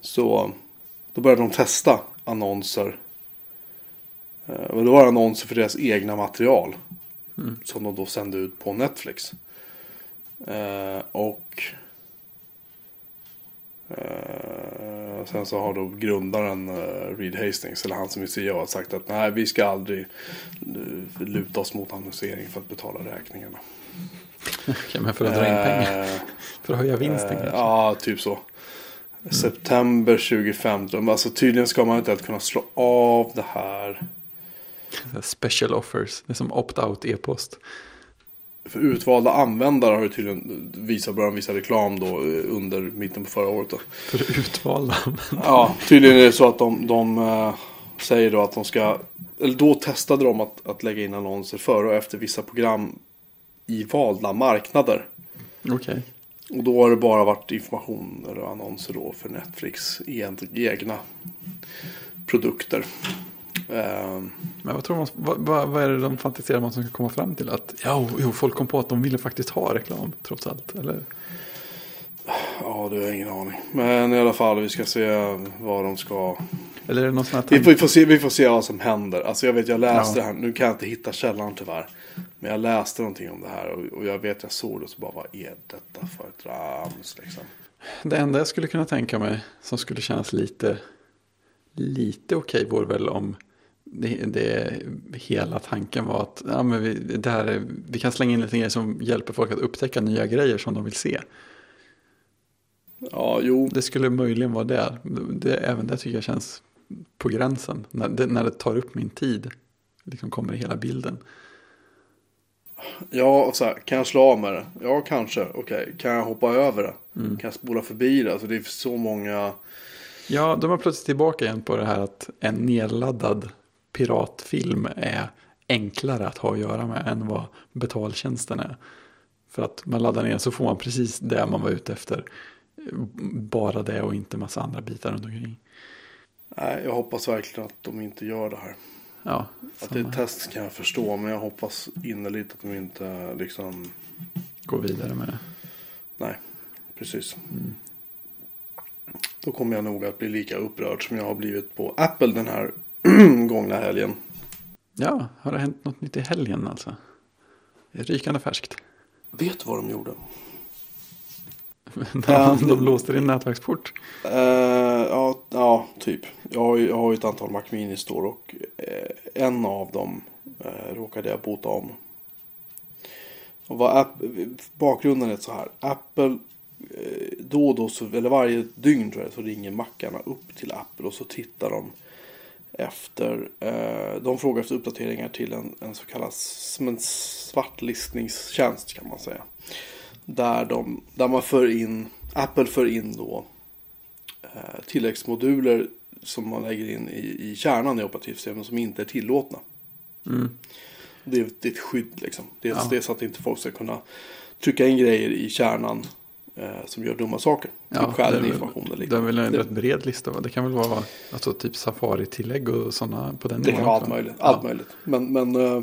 Så då började de testa annonser. Eh, men då var det annonser för deras egna material. Som de då sände ut på Netflix. Eh, och Eh, sen så har då grundaren uh, Reed Hastings, eller han som är CEO, sagt att nej vi ska aldrig eh, luta oss mot annonsering för att betala räkningarna. Okej, men för att dra in pengar. Eh, För att höja vinsten eh, kanske. Ja, typ så. September 2015. Alltså tydligen ska man inte kunna slå av det här. Special offers. Det är som opt-out e-post. För utvalda användare har ju tydligen visat, börjat visa reklam då eh, under mitten på förra året. Då. För utvalda. Ja, tydligen är det så att de, de eh, säger då att de ska, eller då testade de att, att lägga in annonser före och efter vissa program i valda marknader. Okej. Och då har det bara varit informationer och annonser då för Netflix egna produkter. Ehm, Men vad tror man, vad, vad, vad är det de fantiserar man som ska komma fram till? Att ja, jo, folk kom på att de ville faktiskt ha reklam trots allt. Eller? ja, det har jag ingen aning. Men i alla fall, vi ska se vad de ska Eller är det någon sån här Vi får, vi, får se, vi får se vad som händer. Alltså jag vet, jag läste Ja. det här. Nu kan jag inte hitta källan tyvärr. Men jag läste någonting om det här. Och, och jag vet, jag såg det och så bara, vad är detta för ett rams liksom? Det enda jag skulle kunna tänka mig som skulle kännas lite, lite okej vore väl om det, det, hela tanken var att ja, men vi, det här är, vi kan slänga in lite grejer som hjälper folk att upptäcka nya grejer som de vill se. Ja, jo. Det skulle möjligen vara det. det även det tycker jag känns på gränsen. När det, när det tar upp min tid. Liksom kommer i hela bilden. Ja, och så här, kan jag slå av med det? Ja, kanske. Okej, kan jag hoppa över det? Mm. Kan jag spola förbi det? Alltså det är så många... Ja, de är plötsligt tillbaka igen på det här att en nedladdad piratfilm är enklare att ha att göra med än vad betaltjänsten är. För att man laddar ner så får man precis det man var ute efter. Bara det och inte massa andra bitar runt omkring. Nej, jag hoppas verkligen att de inte gör det här. Ja, Att det är ett test kan jag förstå, men jag hoppas innerligt att de inte liksom... gå vidare med det. Nej, precis. Då kommer jag nog att bli lika upprörd som jag har blivit på Apple den här gångna helgen. Ja, har det hänt något nytt i helgen alltså? Det är rykande färskt. Vet vad de gjorde? de, de låste din nätverksport. Uh, ja, ja, typ. Jag har, ju, jag har ju ett antal Mac Minis då och eh, en av dem eh, råkade jag bota om. Och vad app, bakgrunden är så här. Apple eh, då och då, så, eller varje dygn tror jag, så ringer mackarna upp till Apple och så tittar de efter. Eh, de frågar efter uppdateringar till en, en så kallad som en svartlistningstjänst kan man säga. Där, de, där man för in, Apple för in då eh, tilläggsmoduler som man lägger in i, i kärnan i operativsystemet som inte är tillåtna. Mm. Det, är, det är ett skydd liksom. Det är, Ja. så att inte folk ska kunna trycka in grejer i kärnan som gör dumma saker. Ja, typ stjäl information eller Det är väl en rätt bred lista va? Det kan väl vara alltså, typ Safari-tillägg och sådana på den Det kan vara allt möjligt. Ja. Allt möjligt. Men, men eh,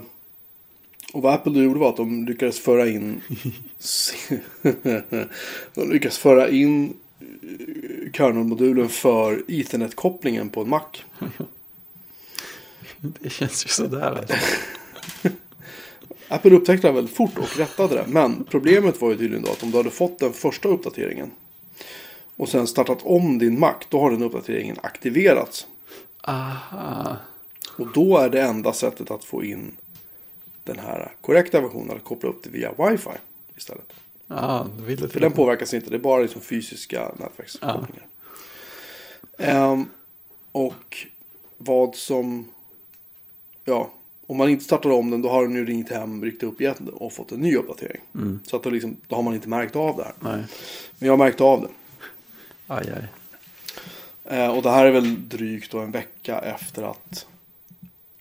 och vad Apple gjorde var att de lyckades föra in de lyckades föra in eh, kernelmodulen för Ethernet-kopplingen på en Mac. Det känns ju sådär. Alltså. Apple upptäckte det väldigt fort och rättade det. Men problemet var ju tydligen då att om du hade fått den första uppdateringen och sen startat om din Mac, då har den uppdateringen aktiverats. Aha. Och då är det enda sättet att få in den här korrekta versionen att koppla upp det via wifi istället. Vill det För den påverkas inte, det är bara liksom fysiska nätverkskopplingar. Ehm, och vad som, ja, om man inte startar om den då har den ju ringt hem, riktat upp igen och fått en ny uppdatering. Så att då, liksom, då har man inte märkt av det här. Nej. Men jag märkte av det. Aj, aj. Eh, och det här är väl drygt då en vecka efter att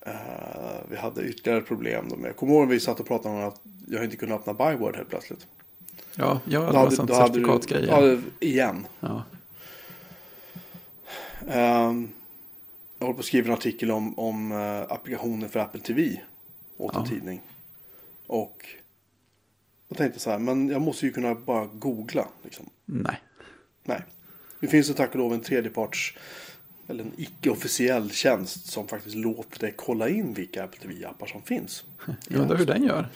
eh, vi hade ytterligare problem. Då med. Jag kommer ihåg vi satt och pratade om att jag inte kunde öppna Byword helt plötsligt. Ja, ja det Då var sånt certifikatgrej. Ja, igen. Ja. Ehm, jag håller på att skriva en artikel om, om eh, applikationer för Apple TV. Åt en Ja. tidning. Och jag tänkte så här, men jag måste ju kunna bara googla. Liksom. Nej. Nej. Nu finns det tack och lov en tredjeparts eller en icke-officiell tjänst som faktiskt låter dig kolla in vilka Apple TV-appar som finns. Jag undrar hur den gör.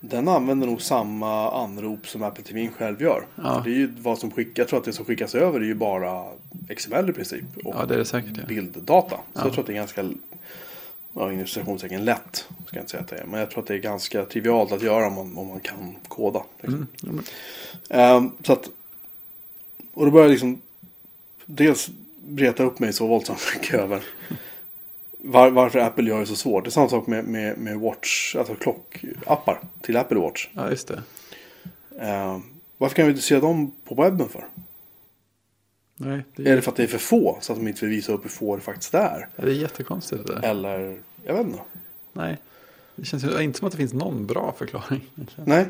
Den använder nog samma anrop som Apple TV själv gör. Ja. Det är ju vad som skickas, jag tror att det som skickas över är ju bara XML i princip. Och Ja, det är det säkert. Ja. bilddata. Så Ja. jag tror att det är ganska, ja inom citationstecken lätt. Ska jag inte säga att det är. Men jag tror att det är ganska trivialt att göra om man, om man kan koda. Liksom. Mm. men- Ehm, så att, och då började jag liksom dels breta upp mig så våldsamt mycket över var, varför Apple gör det så svårt. Det är samma sak med, med, med Watch, alltså klockappar till Apple Watch. ja, just det. Ehm, varför kan vi inte se dem på webben för? Nej, det Är är, det för att det är för få så att de inte vill visa upp hur få det faktiskt är? ja, det är jättekonstigt det. Eller, jag vet inte. Nej. Det känns inte som att det finns någon bra förklaring. Nej.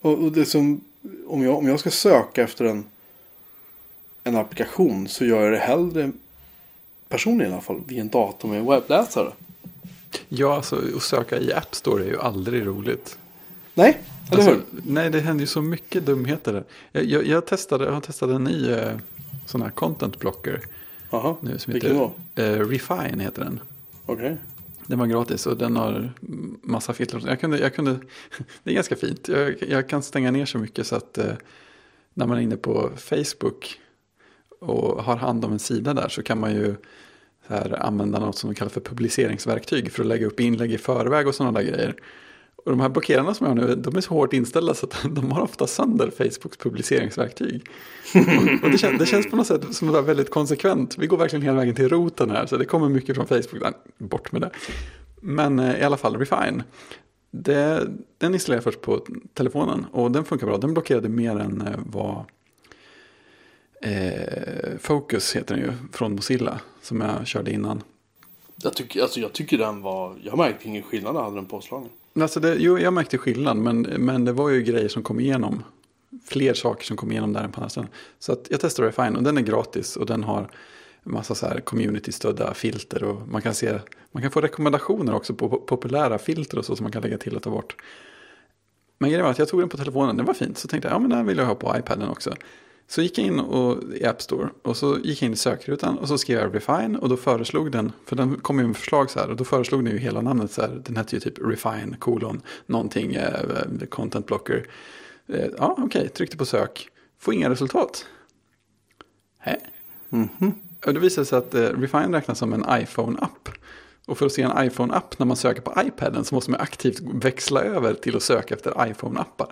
Och, och det som, om jag, om jag ska söka efter en, en applikation så gör jag det hellre personligen i alla fall via en dator med webbläsare. Ja, alltså att söka i App Store är ju aldrig roligt. Nej, eller hur? Alltså, nej, det händer ju så mycket dumheter där. Jag, jag, jag, testade, jag testade en ny eh, sån här content blocker Jaha, nu som vilken heter då? eh, Refine heter den. Okej. Den var gratis och den har massa filter. Jag kunde, jag kunde, det är ganska fint. Jag, jag kan stänga ner så mycket så att eh, när man är inne på Facebook och har hand om en sida där så kan man ju så här, använda något som de kallar för publiceringsverktyg för att lägga upp inlägg i förväg och sådana där grejer. Och de här blockerarna som jag har nu, de är så hårt inställda så att de har ofta sönder Facebooks publiceringsverktyg. Och, och det, känns, det känns på något sätt som att vara väldigt konsekvent. Vi går verkligen hela vägen till roten här, så det kommer mycket från Facebook. Nej, bort med det. Men eh, i alla fall, Refine. Det, den installerade jag först på telefonen och den funkar bra. Den blockerade mer än eh, vad eh, Focus heter den ju, från Mozilla, som jag körde innan. Jag, tycker, alltså, jag tycker den var, jag märkte ingen skillnad när jag hade den påslagen. Alltså det, jo, jag märkte skillnad, men, men det var ju grejer som kom igenom. Fler saker som kom igenom där än på andra ställen. Så att jag testade Refine och den är gratis och den har massa så här community-stödda filter. Och man kan, se, man kan få rekommendationer också på populära filter och så som man kan lägga till och ta bort. Men grejen var att jag tog den på telefonen, det var fint. Så tänkte jag, ja men den vill jag ha på iPaden också. Så gick jag in och, i App Store och så gick jag in i sökrutan och så skrev jag Refine och då föreslog den, för den kom ju med förslag så här och då föreslog den ju hela namnet så här, den hette ju typ Refine kolon någonting, eh, content blocker. Eh, ja okej, tryckte på sök, får inga resultat. Hä? Mhm. Och det visar sig att eh, Refine räknas som en iPhone-app. Och för att se en iPhone-app när man söker på iPaden så måste man aktivt växla över till att söka efter iPhone-appar.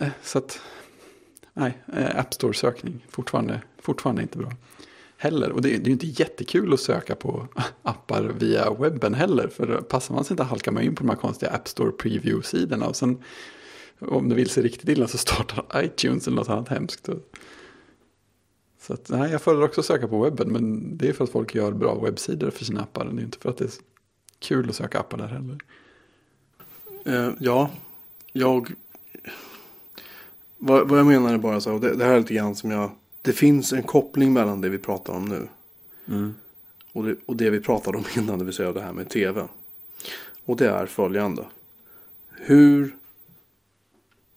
Eh, Så att, nej, eh, App Store-sökning fortfarande, fortfarande inte bra. Heller, och det, det är ju inte jättekul att söka på appar via webben heller. För passar man sig inte halkar man in på de här konstiga App Store Preview-sidorna. Och sen om det vill sig riktigt illa så startar iTunes eller något annat hemskt. Så att, nej, jag föredrar också att söka på webben, men det är för att folk gör bra webbsidor för sina appar. Det är inte för att det är kul att söka appar där heller. Eh, ja, jag... Vad, vad jag menar är bara så det, det här är lite grann som jag... Det finns en koppling mellan det vi pratar om nu. Och det, och det vi pratade om innan, det vill säga det här med tv. Och det är följande. Hur...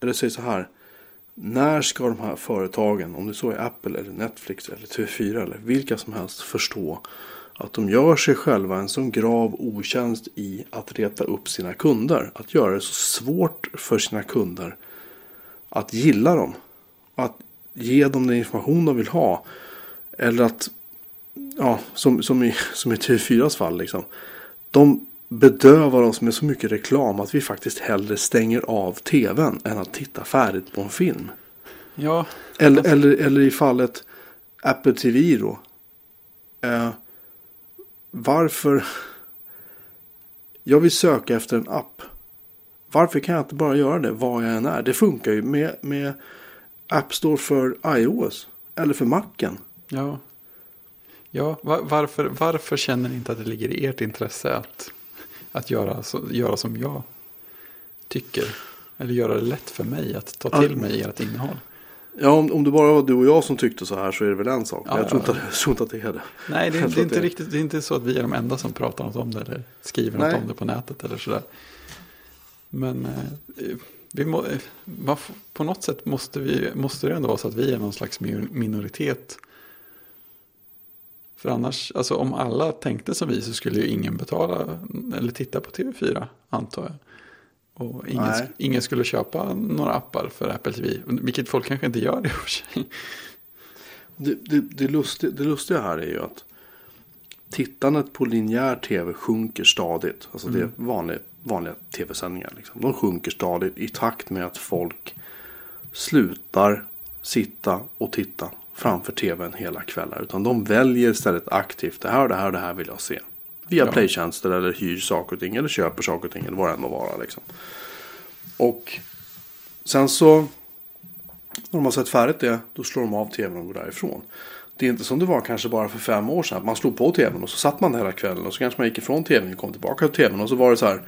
Eller säg så här. När ska de här företagen, om det så är Apple eller Netflix eller TV4 eller vilka som helst, förstå att de gör sig själva en sån grav otjänst i att reta upp sina kunder. Att göra det så svårt för sina kunder att gilla dem. Att ge dem den information de vill ha. Eller att, ja, som, som, i, som i TV4s fall liksom. De bedövar oss med så mycket reklam att vi faktiskt hellre stänger av tvn än att titta färdigt på en film. Ja, Eller, eller, eller i fallet Apple TV då. Eh, varför? Jag vill söka efter en app. Varför kan jag inte bara göra det var jag än är? Det funkar ju med, med App Store för iOS. Eller för Macen. ja. Ja, va- varför, varför känner ni inte att det ligger i ert intresse att, att göra, så, göra som jag tycker? Eller göra det lätt för mig att ta till Ja. mig ert innehåll? Ja, om, om det bara var du och jag som tyckte så här så är det väl en sak. Men Ja, jag, tror ja. inte, jag tror inte att det är det. Nej, det, Jag det, är inte det- riktigt, det är inte så att vi är de enda som pratar något om det eller skriver något Nej. om det på nätet eller sådär. Men eh, vi må, eh, på något sätt måste, vi, måste det ändå vara så att vi är någon slags min- minoritet. För annars, alltså om alla tänkte som vi så skulle ju ingen betala eller titta på TV4, antar jag. Och ingen, ingen skulle köpa några appar för Apple TV, vilket folk kanske inte gör det i och för sig. Det, det, det, lustiga, det lustiga här är ju att tittandet på linjär tv sjunker stadigt. Alltså det är vanliga, vanliga tv-sändningar. Liksom. De sjunker stadigt i takt med att folk slutar sitta och titta framför tvn hela kvällar. Utan de väljer istället aktivt. Det här och det här och det här vill jag se. Via Ja. playtjänster eller hyr saker och ting. Eller köper saker och ting. Eller vad det än må vara. Liksom. Och sen så när de har sett färdigt det, då slår de av tvn och går därifrån. Det är inte som det var kanske bara för fem år sedan. Man slog på tvn och så satt man hela kvällen. Och så kanske man gick ifrån tvn och kom tillbaka till tvn. Och så var det så här.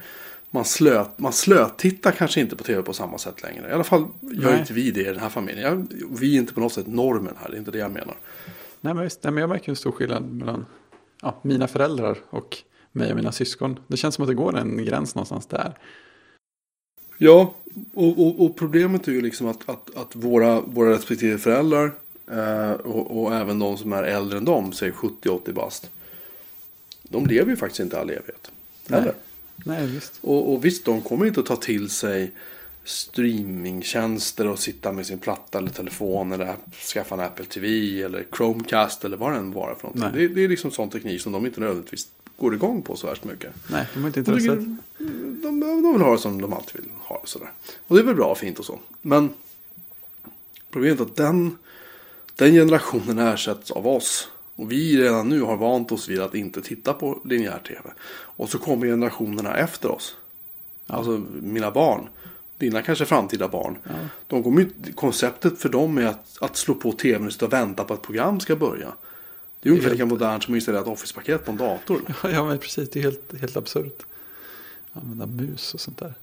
Man slöt, man slötittar kanske inte på tv på samma sätt längre. I alla fall gör Nej. inte vi det i den här familjen. Jag, vi är inte på något sätt normen här. Det är inte det jag menar. Nej men visst, nej, men jag märker en stor skillnad mellan ja, mina föräldrar och mig och mina syskon. Det känns som att det går en gräns någonstans där. Ja, och, och, och problemet är ju liksom att, att, att våra, våra respektive föräldrar eh, och, och även de som är äldre än dem, säg 70-80 bast. De lever ju faktiskt inte all evighet. Eller? Nej, visst. Och, och visst, de kommer inte att ta till sig streamingtjänster och sitta med sin platta eller telefon eller skaffa en Apple TV eller Chromecast eller vad det än vara för någonting. Nej. Det, det är liksom sån teknik som de inte nödvändigtvis går igång på så värst mycket. Nej, de har inte Och det- intresse. De, de vill ha det som de alltid vill ha det sådär. Och det är väl bra och fint och så. Men problemet är att den, den generationen ersätts av oss. Och vi redan nu har vant oss vid att inte titta på linjär tv. Och så kommer generationerna efter oss. Alltså mina barn. Dina kanske framtida barn. Ja. De kommer konceptet för dem är att, att slå på tvn och sitta och vänta på att program ska börja. Det är ungefär helt- lika modernt som att installera ett Office-paket på en dator. Ja, men precis. Det är helt, helt absurt. Använda mus och sånt där.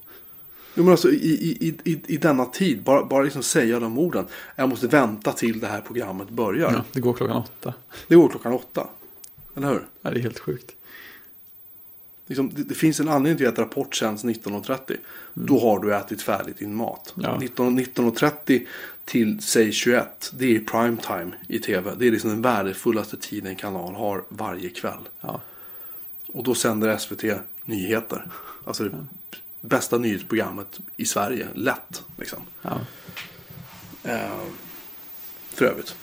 Jo, men alltså, i, i, i, i- denna tid, bara, bara liksom säga de orden. Jag måste vänta till det här programmet börjar. Ja, det går klockan åtta. Det går klockan åtta. Eller hur? Ja, det är helt sjukt. Liksom, det, det finns en anledning till att Rapport sänds 19.30. Då har du ätit färdigt din mat. Ja. 19 19.30 till säg 21. Det är prime time i tv. Det är liksom den värdefullaste tiden en kanal har varje kväll. Ja, Och då sänder SVT nyheter. Alltså det bästa nyhetsprogrammet i Sverige. Lätt liksom. ja. Eh, för övrigt.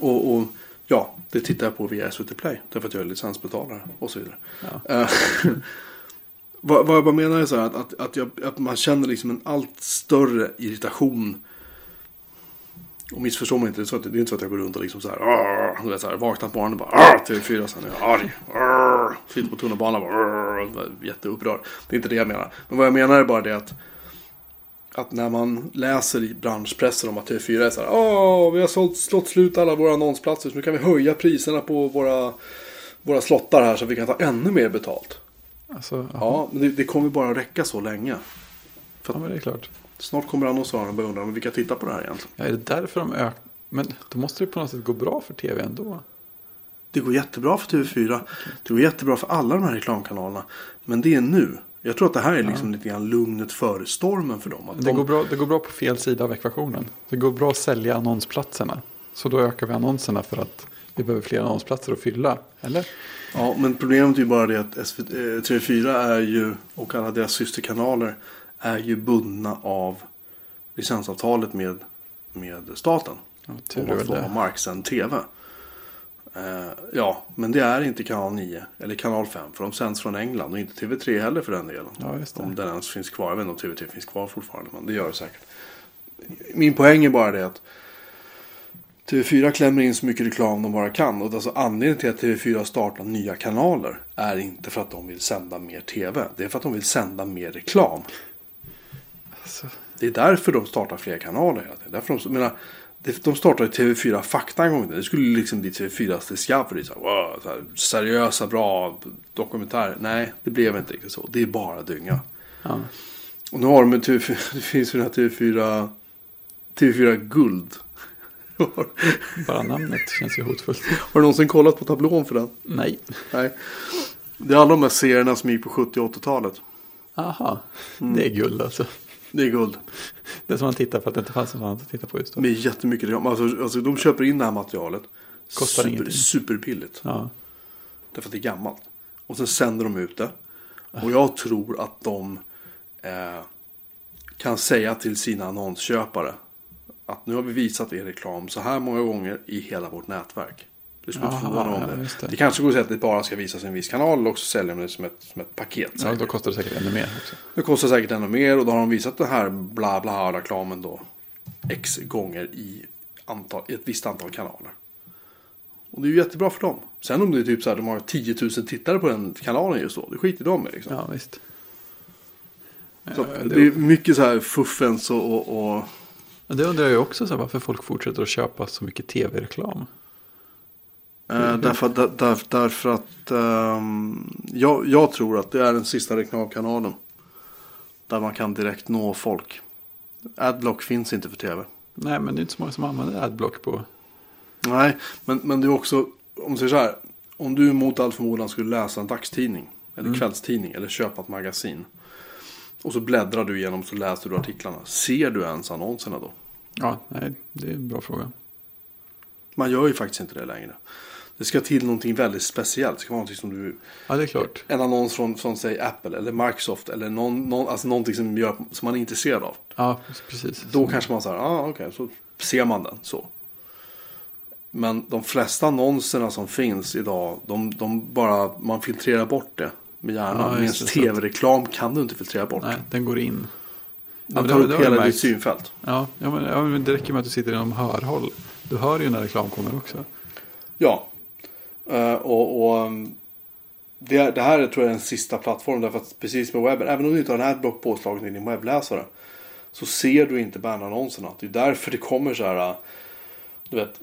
Och, och ja, det tittar jag på via SVT Play. Därför att jag är licensbetalare och så vidare. Ja. Eh, vad, vad jag bara menar är så här att, att, att, jag, att man känner liksom en allt större irritation. Och missförstå mig inte, det är, så att, det är inte så att jag går runt och liksom så här, "Arr", du vet, så här vaknar på morgonen och bara "Arr", TV4 sen är jag arg. "Arr", Sitter på tunnelbanan och bara "Arr", jätteupprörd. Det är inte det jag menar. Men vad jag menar är bara det att att när man läser i branschpressen om att TV4 är så här, Åh, vi har sålt, slått slut alla våra annonsplatser så nu kan vi höja priserna på våra, våra slottar här så att vi kan ta ännu mer betalt. Alltså, ja. Men det, det kommer bara att räcka så länge. ja, men det är klart. Snart kommer annonsörerna börja undra, vilka tittar på det här egentligen? Ja, är det därför de ökar? Men då måste det på något sätt gå bra för tv ändå. Det går jättebra för TV4. Det går jättebra för alla de här reklamkanalerna. Men det är nu. Jag tror att det här är liksom lite grann lugnet före stormen för dem. Att Det de, går, bra, det går bra på fel sida av ekvationen. Det går bra att sälja annonsplatserna. Så då ökar vi annonserna för att vi behöver fler annonsplatser att fylla. Eller? Ja, men problemet är ju bara det att SVT, eh, TV4 är ju, och alla deras systerkanaler, är ju bundna av licensavtalet med, med staten. Ja, tur väl får marksänd TV. Eh, ja, men det är inte kanal 9 eller kanal 5 för de sänds från England och inte TV3 heller för den delen. Ja. Om den ens finns kvar. Jag vet inte om TV3 finns kvar fortfarande, men det gör det säkert. Min poäng är bara det att TV4 klämmer in så mycket reklam de bara kan. Och alltså anledningen till att TV4 startar nya kanaler är inte för att de vill sända mer TV. Det är för att de vill sända mer reklam. Alltså, Det är därför de startar fler kanaler. Därför de, menar, de startade TV4 Fakta en gång. Det skulle liksom bli TV4 Discovery. Så här, wow, så här, seriösa, bra dokumentärer. Nej, det blev inte riktigt så. Det är bara dynga. ja. Och nu har de en TV4, det finns ju den här TV4, TV4 Guld. har Bara namnet känns ju hotfullt. du någonsin kollat på tablån för den? Nej. Nej. Det är alla de här serierna som gick på 70 och 80-talet. Aha, Mm. det är guld alltså. Det är guld. Det är som man tittar för att det inte fanns något annat att titta på just då. Med jättemycket reklam. Alltså, alltså de köper in det här materialet. Kostar super, ingenting. superbilligt. Ja, Därför att det är gammalt. Och sen sänder de ut det. Och jag tror att de eh, kan säga till sina annonsköpare. Att nu har vi visat er reklam så här många gånger i hela vårt nätverk. Det skulle inte förvåna om det. det. det. kanske går att säga att det bara ska visas i en viss kanal. Och så säljer de det som ett, som ett paket. ja då kostar det säkert ännu mer också. Det kostar säkert ännu mer och då har de visat den här bla bla reklamen då X gånger i, antal, i ett visst antal kanaler. Och det är ju jättebra för dem. Sen om det är typ så här de har 10 000 tittare på den kanalen just då. Det skiter de i liksom. Ja, visst. Så Ja, det det, blir mycket så här fuffens och, och, och det undrar jag ju också, så här, varför folk fortsätter att köpa så mycket tv-reklam. Eh, därför, att- där, där, därför att ehm, jag, jag tror att det är den sista reklamkanalen. Där man kan direkt nå folk. Adblock finns inte för tv. Nej, men det är inte så många som använder adblock på. Nej, men, men det är också, om man säger så här. Om du mot all förmodan skulle läsa en dagstidning, eller kvällstidning, eller köpa ett magasin. Och så bläddrar du igenom så läser du artiklarna. Ser du ens annonserna då? Ja, nej, det är en bra fråga. Man gör ju faktiskt inte det längre. Det ska till någonting väldigt speciellt. Det ska vara någonting som du... Ja, det är klart. En annons från, från säg Apple eller Microsoft eller någon, någon, alltså någonting som, gör, som man är intresserad av. Ja, precis. Då kanske man säger, ah, okej, så ser man den så. Men de flesta annonserna som finns idag, de, de bara, man filtrerar bort det med hjärnan. Ja, Medan så tv-reklam kan du inte filtrera bort. Nej, den går in. Den tar upp hela ditt synfält. Ja, ja, men, ja, men det räcker med att du sitter inom hörhåll. Du hör ju när reklam kommer också. Ja. Eh, och och um, det, det här tror jag är den sista plattformen. Därför att precis med webben, även om du inte har en adblock påslagen i din webbläsare. Så ser du inte bannerannonserna. Det är därför det kommer så här. uh, Du vet.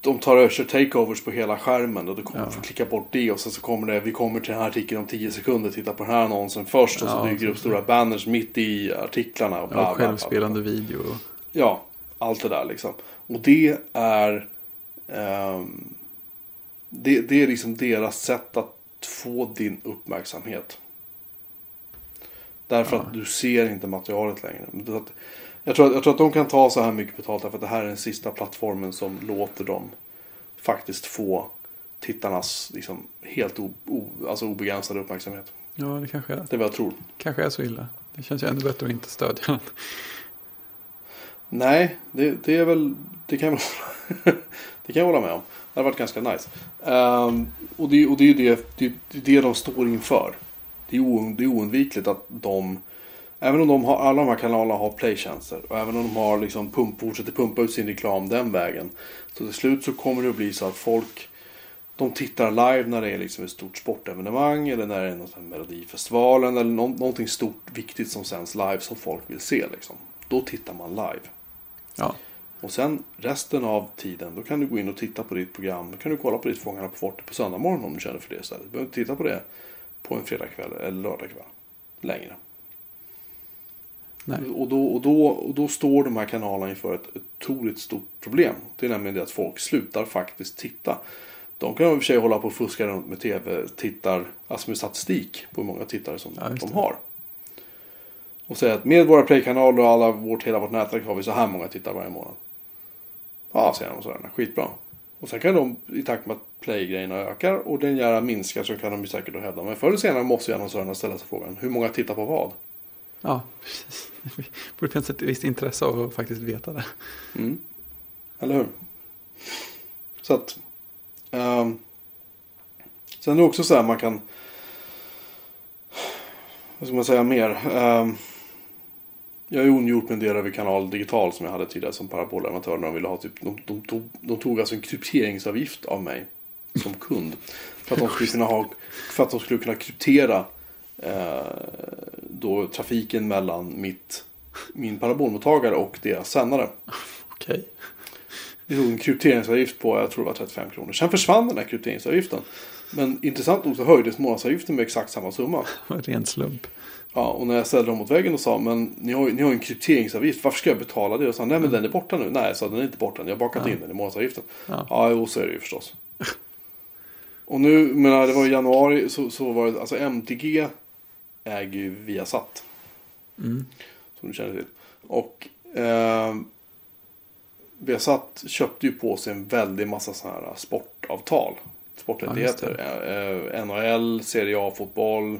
De tar och kör takeovers på hela skärmen. Och du kommer Ja. få klicka bort det. Och sen så kommer det. Vi kommer till den här artikeln om 10 sekunder. Titta på den här annonsen först. Och så Ja, dyker det upp stora banners mitt i artiklarna. Och bla, Ja, bla, bla, bla. självspelande video. och- Ja, allt det där liksom. Och det är... ehm, det, det är liksom deras sätt att få din uppmärksamhet. Därför att du ser inte materialet längre. Jag tror, att, jag tror att de kan ta så här mycket betalt därför att det här är den sista plattformen som låter dem faktiskt få tittarnas liksom, helt o, o, alltså obegränsade uppmärksamhet. Ja, det kanske är, Det är vad jag tror. kanske är så illa. Det känns ju ännu bättre att inte stödja den. Nej, det, det är väl... Det kan, det kan jag hålla med om. Det hade varit ganska nice. Um, och det, och det är ju det, det, det, är det de står inför. Det är, o, det är oundvikligt att de... Även om de har, alla de här kanalerna har playtjänster och även om de har liksom pump, fortsätter pumpa ut sin reklam den vägen. Så till slut så kommer det att bli så att folk de tittar live när det är liksom ett stort sportevenemang eller när det är någon melodifestivalen eller nå, någonting stort viktigt som sänds live som folk vill se. Liksom. Då tittar man live. Ja. Och sen resten av tiden då kan du gå in och titta på ditt program. Då kan du kolla på ditt Fångarna på fortet på söndag morgon om du känner för det istället. Du behöver inte titta på det på en fredagkväll eller lördagkväll längre. Nej. Och då, och, då, och då står de här kanalerna inför ett otroligt stort problem. Det är nämligen det att folk slutar faktiskt titta. De kan i och för sig hålla på och fuska runt med tv-tittar, alltså med statistik på hur många tittare som Ja, de har. Och säga att med våra playkanaler och alla vårt, hela vårt nätverk har vi så här många tittare varje månad. Ja, säger de sådär. Skitbra. Och sen kan de i takt med att playgrejerna ökar och den gärna minskar så kan de ju säkert hävda. Men förr eller senare måste ju annonsörerna ställa sig frågan. Hur många tittar på vad? Ja, precis. Det borde finnas ett visst intresse av att faktiskt veta det. Mm. Eller hur? Så att... ehm, sen är det också så här man kan... Vad ska man säga mer? Ehm, jag har ju ondgjort mig en del över kanal digital som jag hade tidigare som parabolamatör. När de ville ha typ... De, de, tog, de tog alltså en krypteringsavgift av mig som kund. För att de skulle kunna ha... För att de skulle kunna kryptera eh, då trafiken mellan mitt, min parabolmottagare och deras sändare. Okej. Vi tog en krypteringsavgift på, jag tror det var 35 kronor. Sen försvann den här krypteringsavgiften. Men intressant nog så höjdes månadsavgiften med exakt samma summa. Det ren slump. Ja, och när jag ställde dem mot väggen och sa, men ni har, ni har en krypteringsavgift, varför ska jag betala det? Och sa, nej men den är borta nu. Nej, sa, den är inte borta, jag har bakat in den i månadsavgiften. Ja. Ja, jo, så är det ju förstås. Och nu, menar, det var i januari, så, så var det, alltså MTG äger ju Viasat. Mm. Som du känner till. Och eh, Viasat köpte ju på sig en väldig massa sådana här sportavtal. Sporträttigheter. eh, eh, NHL, Serie A-fotboll,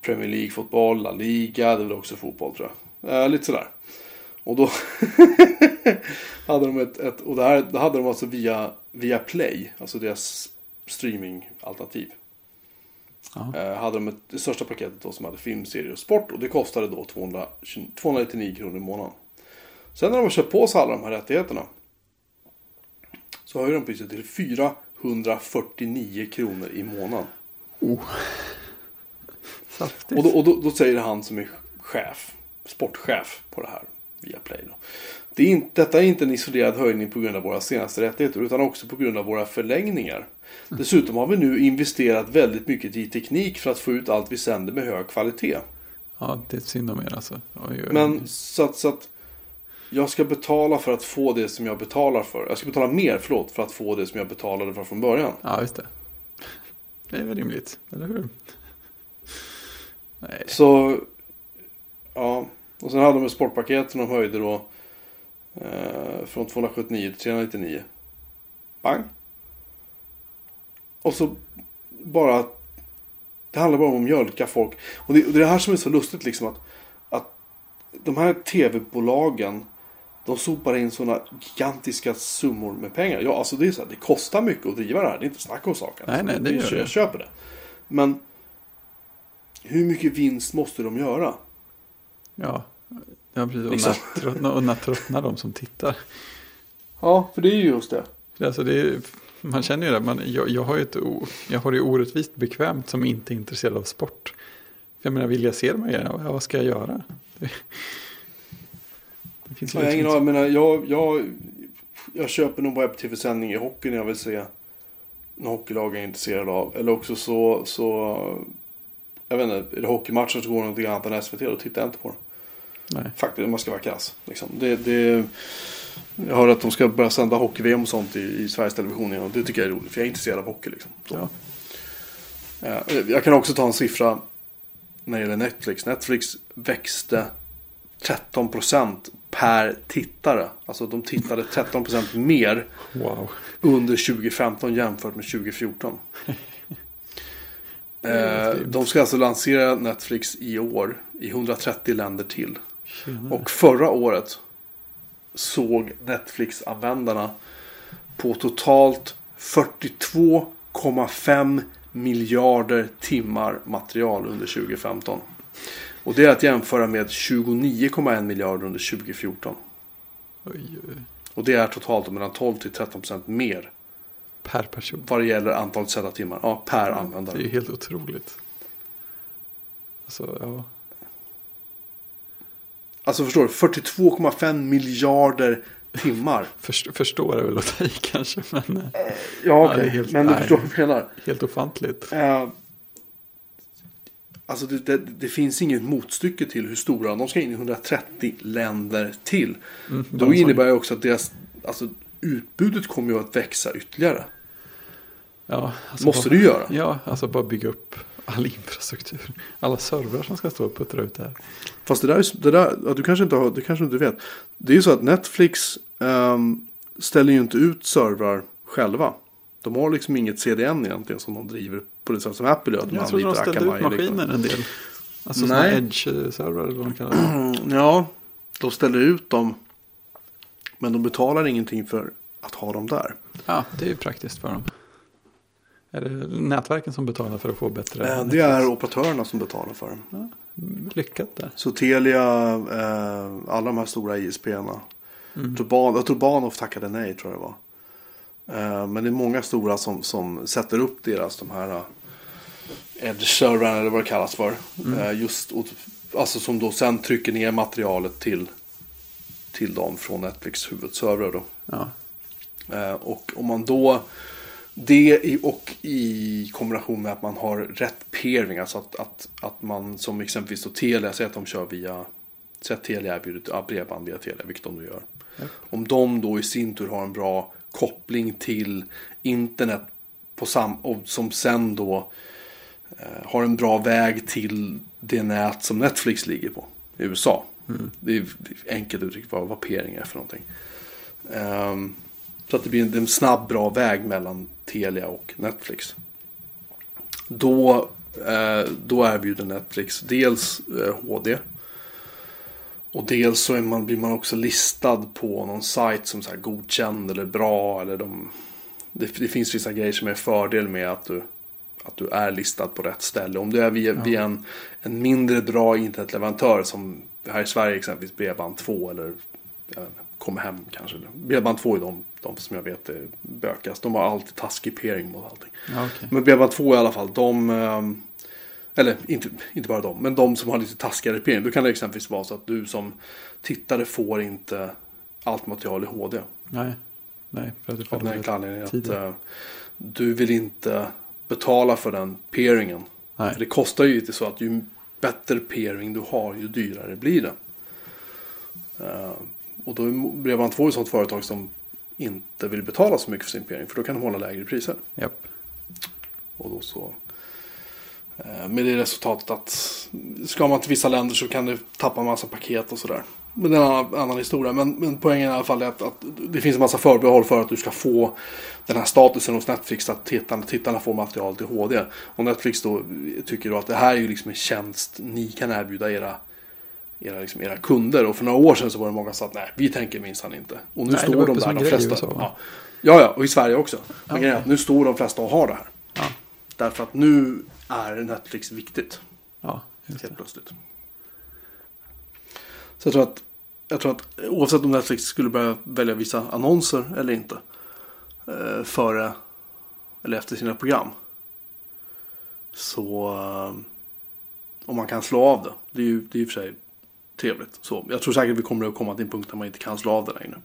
Premier League-fotboll, La Liga, det är väl också fotboll tror jag. Eh, lite sådär. Och då hade de ett, ett och det här det hade de alltså via, via Play, alltså deras streamingalternativ. Eh, hade de ett, det största paketet då som hade film, serie och sport och det kostade då 200, 299 kronor i månaden. Sen när de har köpt på sig alla de här rättigheterna så höjer de priset till 449 kronor i månaden. Oh. Saftigt. Och, då, och då, då säger han som är chef, sportchef på det här via Play. Då. Det är inte, detta är inte en isolerad höjning på grund av våra senaste rättigheter utan också på grund av våra förlängningar. Dessutom har vi nu investerat väldigt mycket i teknik för att få ut allt vi sänder med hög kvalitet. Ja, det är synd om er alltså. Oj, oj. Men så att, så att jag ska betala för att få det som jag betalar för. Jag ska betala mer, förlåt, för att få det som jag betalade för från början. Ja, just det. Det är väl rimligt, eller hur? Nej. Så, ja. Och sen hade de ett sportpaket som de höjde då eh, från 279 till 399. Bang. Och så bara, det handlar bara om att mjölka folk. Och det, och det är det här som är så lustigt liksom att, att de här tv-bolagen de sopar in sådana gigantiska summor med pengar. Ja, alltså det är så här, det kostar mycket att driva det här. Det är inte snack om saken. Nej, nej, det gör det. Jag köper det. Men hur mycket vinst måste de göra? Ja, ja precis. Och, Liksom. när, tröttnar, och när tröttnar de som tittar? Ja, för det är ju just det. Alltså det är, man känner ju det. Man, jag, jag, har ju ett, jag har det orättvist bekvämt som inte är intresserad av sport. För jag menar, vill jag se de här grejerna, ja, vad ska jag göra? Det, det finns ju Jag, ingen liksom jag, menar, jag, jag, jag köper nog webb-tv-sändning i hockey när jag vill se någon hockeylag är intresserad av. Eller också så, så jag vet inte, är det hockeymatcher så går det någonting annat än SVT då tittar jag inte på det. Nej. Faktiskt, man ska vara krass. Liksom. Det, det, jag hör att de ska börja sända hockey-VM och sånt i, i Sveriges Television igen. och Det tycker jag är roligt, för jag är intresserad av hockey. Liksom. Ja. Eh, Jag kan också ta en siffra när det gäller Netflix. Netflix växte 13% per tittare. Alltså de tittade 13% mer Wow. under 2015 jämfört med 2014. Eh, de ska alltså lansera Netflix i år i 130 länder till. Tjena. Och förra året såg Netflix-användarna på totalt 42,5 miljarder timmar material under 2015. Och det är att jämföra med 29,1 miljarder under 2014. Oj, oj. Och det är totalt mellan 12 till 13 procent mer Per person. vad det gäller antalet sedda timmar. Ja, per Det är användare. ju helt otroligt. Alltså, ja. Alltså förstår du? 42,5 miljarder timmar. Först, förstår är väl att ta i kanske, men eh, Ja, Ja, okej. det är helt- Men du nej. förstår vad jag menar. helt ofantligt. Eh, alltså det, det, det finns inget motstycke till hur stora. De ska in i 130 länder till. Mm, Då innebär det också att deras alltså, utbudet kommer ju att växa ytterligare. Ja, alltså Måste bara, du göra. Ja, alltså bara bygga upp all infrastruktur. Alla servrar som ska stå och puttra ut det här. Fast det där, är- det där ja, du kanske inte har, det kanske du inte vet. Det är ju så att Netflix ehm, ställer ju inte ut servrar själva. De har liksom inget CDN egentligen som de driver på det sätt som Apple gör. Jag trodde de ställde ut Akamai liknande. maskiner en del. Alltså sådana edge-servrar eller vad de kallar det. Ja, de ställer ut dem. Men de betalar ingenting för att ha dem där. Ja, det är ju praktiskt för dem. Är det nätverken som betalar för att få bättre? Eh, Det är operatörerna som betalar för dem. Lyckat där. Så Telia, eh, alla de här stora ISP-erna. Mm. Jag tror Ban- Jag tror Bahnhof tackade nej tror jag det var. Eh, Men det är många stora som, som sätter upp deras de här eh, Edge-servrarna eller vad det kallas för. Mm. Eh, Just, åt- alltså som då sen trycker ner materialet till, till dem från Netflix huvudservrar då. Ja, Eh, Och om man då det i, och i kombination med att man har rätt peering, alltså att, att, att man som exempelvis då Telia, säger att de kör via, säg att Telia erbjuder ja, bredband via Telia, vilket de nu gör. Japp. Om de då i sin tur har en bra koppling till internet på sam, och som sen då eh, har en bra väg till det nät som Netflix ligger på i USA. Det är enkelt uttryckt vad, vad peering är för någonting. Ehm, så att det blir en, en snabb bra väg mellan Telia och Netflix. Då, eh, då erbjuder Netflix dels eh, HD. Och dels så man, blir man också listad på någon sajt som så här godkänd eller bra. Eller de, det, det finns vissa grejer som är fördel med att du, att du är listad på rätt ställe. Om du är via, via en, en mindre bra internetleverantör som här i Sverige exempelvis Bredband2 eller jag vet inte, Kommer hem kanske. Bredband2 är de, de som jag vet är bökast. De har alltid taskig peering mot allting. ja okej. Men Bredband2 i alla fall, de... ehm, Eller inte, inte bara de, men de som har lite taskigare peering. Då kan det exempelvis vara så att du som tittare får inte allt material i HD. Nej, nej. För att du Av den enkla anledningen att tiden. eh, du vill inte betala för den peeringen. Nej. För det kostar ju inte så att ju bättre peering du har, ju dyrare blir det. Eh, och då är Bredband2 ett sånt företag som inte vill betala så mycket för sin peering. För då kan de hålla lägre priser. Japp. Och då så. eh, Med det resultatet att ska man till vissa länder så kan du tappa en massa paket och sådär. Men det är en annan, annan historia. Men, men poängen i alla fall är att, att det finns en massa förbehåll för att du ska få den här statusen hos Netflix att tittarna, tittarna får material till HD. Och Netflix då tycker då att det här är ju liksom en tjänst ni kan erbjuda era era, liksom, era kunder. Och för några år sedan så var det många som sa att nej, vi tänker minsann inte. Och nu Nej, står de där, de flesta. Va? ja. ja, ja, och i Sverige också. Men är att nu står de flesta och har det här. Ja, Därför att nu är Netflix viktigt. ja just Helt det. plötsligt. Så jag tror att, jag tror att oavsett om Netflix skulle börja välja vissa annonser eller inte. Eh, före eller efter sina program. Så eh, om man kan slå av det. Det är ju det är och för sig trevligt. Så jag tror säkert vi kommer att komma till en punkt där man inte kan slå av det längre.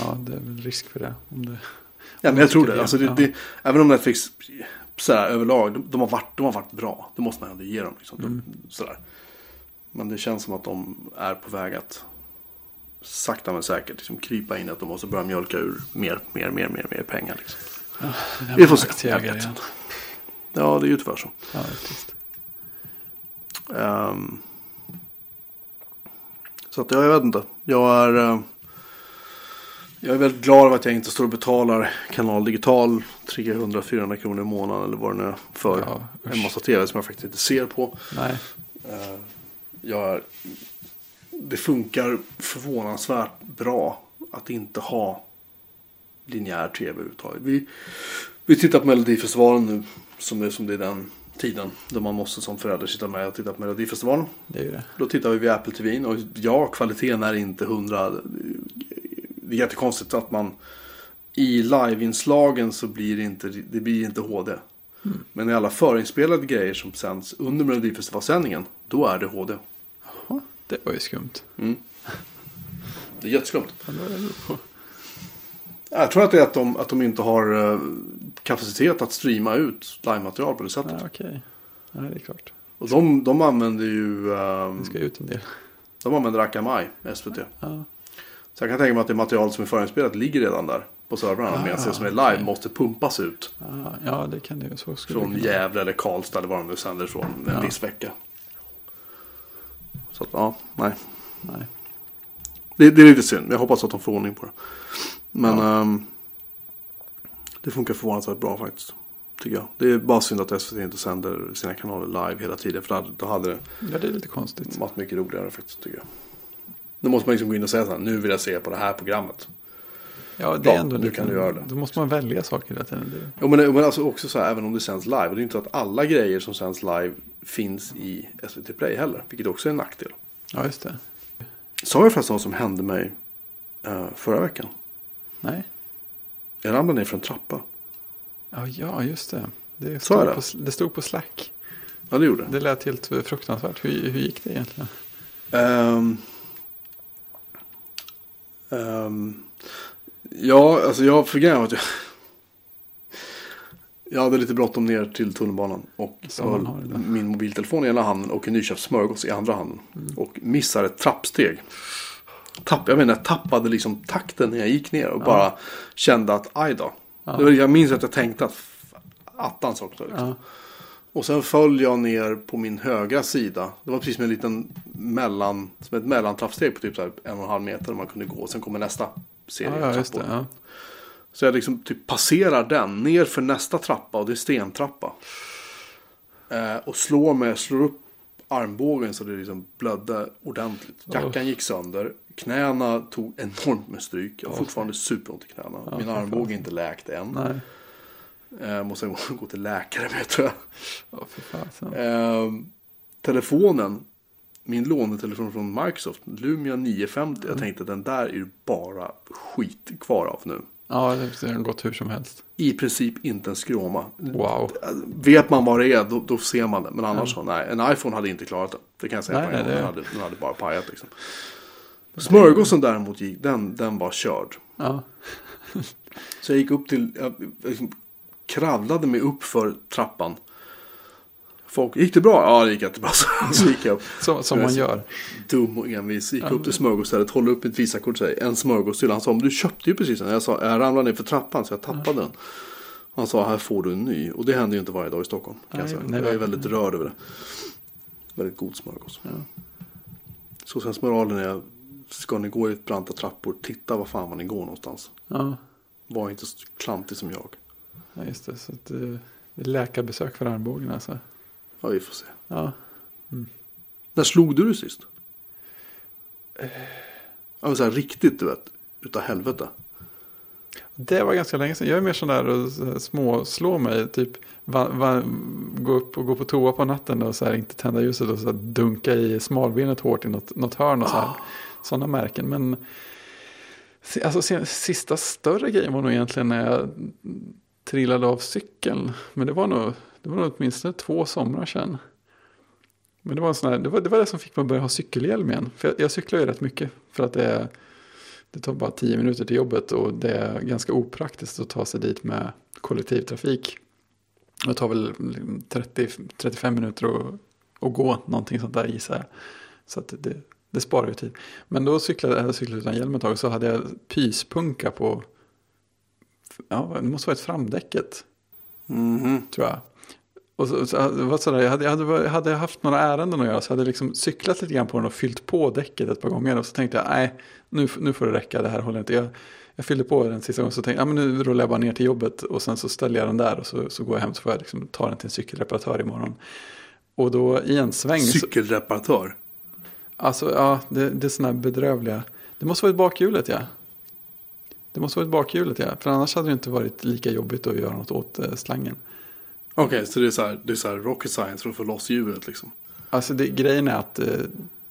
Ja, det är väl risk för det. Om det... Ja, men jag tror det. Alltså, det, ja. det även om Netflix sådär, överlag, de, de, har varit, de har varit bra. Det måste man ändå ge dem. Liksom. De, sådär. Men det känns som att de är på väg att sakta men säkert liksom, krypa in. Att de måste börja mjölka ur mer, mer, mer, mer, mer pengar. Liksom. Vi får se. Jag vet. Ja, det är ju tyvärr så. Ja, visst. Så att ja, jag vet inte. Jag är, eh, jag är väldigt glad över att jag inte står och betalar kanal digital 300-400 kronor i månaden eller vad det nu är för Ja, en massa tv som jag faktiskt inte ser på. Nej, Eh, jag det funkar förvånansvärt bra att inte ha linjär tv överhuvudtaget. Vi, vi tittar på Melodifestivalen nu som det, som det är den tiden då man måste som förälder sitta med och titta på Melodifestivalen. Det är ju det. Då tittar vi via Apple TV och ja, kvaliteten är inte hundra. Det är jättekonstigt att man i liveinslagen så blir det inte, det blir inte HD. Men i alla förinspelade grejer som sänds under Melodifestivalsändningen, då är det HD. Jaha, det var ju skumt. Det är jätteskumt. Vad var det nu på? Jag tror att det är att de, att de inte har eh, kapacitet att streama ut livematerial på det sättet. Ja, okej. Ja, det är klart. Och de, de använder ju ehm, Det ska ut en del. de använder Akamai, SVT. Ja, Så jag kan tänka mig att det material som är förinspelat ligger redan där på servrarna. Ah, medan det som är live okej. måste pumpas ut ja, ja det kan det ju. Så skulle från det. Gävle eller Karlstad eller var de nu sänder från en Ja. viss vecka. Så att, ja, nej. Nej. Det, det är lite synd. Jag hoppas att de får ordning på det. Men ehm, det funkar förvånansvärt bra faktiskt. Tycker jag. Det är bara synd att SVT inte sänder sina kanaler live hela tiden. För då hade, det Ja, det är lite konstigt. varit mycket roligare faktiskt tycker jag. Nu måste man liksom gå in och säga så här. Nu vill jag se på det här programmet. Ja, det är Ja, ändå nu lite, kan du göra det. Då måste man välja saker hela tiden. Jo men, men alltså också så här, även om det sänds live. Det är inte så att alla grejer som sänds live finns i SVT Play heller. Vilket också är en nackdel. ja, just det. Sa jag förresten vad som hände mig eh, förra veckan? Nej. Jag ramlade ner för en trappa. Ja, ja just det. Det stod, på, det stod på Slack. Ja det gjorde det. Det lät helt fruktansvärt. Hur, hur gick det egentligen? Ehm, ehm, ja, alltså jag var att jag, jag hade lite bråttom ner till tunnelbanan. Och min mobiltelefon i ena handen och en nyköpt smörgås i andra handen. Och missar ett trappsteg. Tapp, jag menar, jag tappade liksom takten när jag gick ner och bara kände att aj då. Var, jag minns att jag tänkte att attans också. Liksom. Ja, Och sen föll jag ner på min högra sida. Det var precis som en liten mellan, som ett mellantrappsteg på typ så en och en halv meter man kunde gå. Sen kommer nästa serie ja, ja det. trappor. Ja. Så jag liksom typ passerar den ner för nästa trappa och det är stentrappa. Eh, och slår mig, slår upp armbågen så det liksom blödde ordentligt. Jackan gick sönder. Knäna tog enormt med stryk. Jag har fortfarande superont i knäna. Min fy armbåge är inte läkt än. Nej. Eh, måste gå till läkare med tror jag. För fasen. Ehm, telefonen, min lånetelefon från Microsoft, Lumia 950. Jag tänkte den där är ju bara skit kvar av nu. Ja, det har gått hur som helst. I princip inte en skråma. Wow. Vet man vad det är, då, då ser man det. Men annars så, nej. En iPhone hade inte klarat det. Det kan jag säga Nej, på en gång. Den, hade, den hade bara pajat liksom. Smörgåsen däremot, gick, den, den var körd. Ja. Så jag gick upp till, jag liksom kravlade mig upp för trappan. Folk, gick det bra? Ja, det gick jättebra. Så, gick jag upp. Så, som man gör. Dum och envis. Gick upp till smörgåsstället, håller upp mitt visakort och säger en smörgås till. Han sa, men du köpte ju precis en. Jag sa, jag ramlade ner för trappan så jag tappade den. Han sa, här får du en ny. Och det händer ju inte varje dag i Stockholm. Kan jag, Nej, säga. nej, jag är väldigt rörd över det. Väldigt god smörgås. Så sen moralen är, ska ni gå i branta trappor, titta var fan var ni går någonstans. Ja, Var inte så klantig som jag. ja just det. Så eh, det är läkarbesök för armbågen alltså. Ja, vi får se. Ja. När slog du dig sist? Ja, men så här riktigt, du vet. Utav helvete. Det var ganska länge sedan. Jag är mer sån där och så här små slå mig. Typ va, va, gå upp och gå på toa på natten och så här, inte tända ljuset och så här, dunka i smalbenet hårt i något, något hörn och så här. Sådana märken. Men alltså, sista större grejen var nog egentligen när jag trillade av cykeln. Men det var nog, det var åtminstone två somrar sedan. Men det var, en sån här, det, var, det var det som fick mig att börja ha cykelhjälm igen. För jag, jag cyklar ju rätt mycket. För att det, är- det tar bara tio minuter till jobbet och det är ganska opraktiskt att ta sig dit med kollektivtrafik. Det tar väl 30-35 minuter att, att gå någonting sånt där gissar jag. Så att det, det sparar ju tid. Men då cyklade jag cyklade utan hjälm ett tag och så hade jag pyspunka på, ja det måste varit framdäcket Mhm. tror jag. Och så, så, det var sådär, jag hade, hade, hade haft några ärenden att göra så hade jag liksom cyklat lite grann på den och fyllt på däcket ett par gånger. Och så tänkte jag, nej, nu, nu får det räcka, det här håller inte. Jag, jag fyllde på den sista gången så tänkte jag, men nu rullar jag bara ner till jobbet och sen så ställer jag den där och så, så går jag hem så får jag liksom ta den till en cykelreparatör imorgon. Och då i en sväng, så, Cykelreparatör. alltså ja, det, det är sådana här bedrövliga, det måste vara ett bakhjulet ja. Det måste vara ett bakhjulet ja. För annars hade det inte varit lika jobbigt att göra något åt eh, slangen. Okej, så det är så här, det är så här rocket science för att få loss hjulet liksom. Alltså det, grejen är att eh,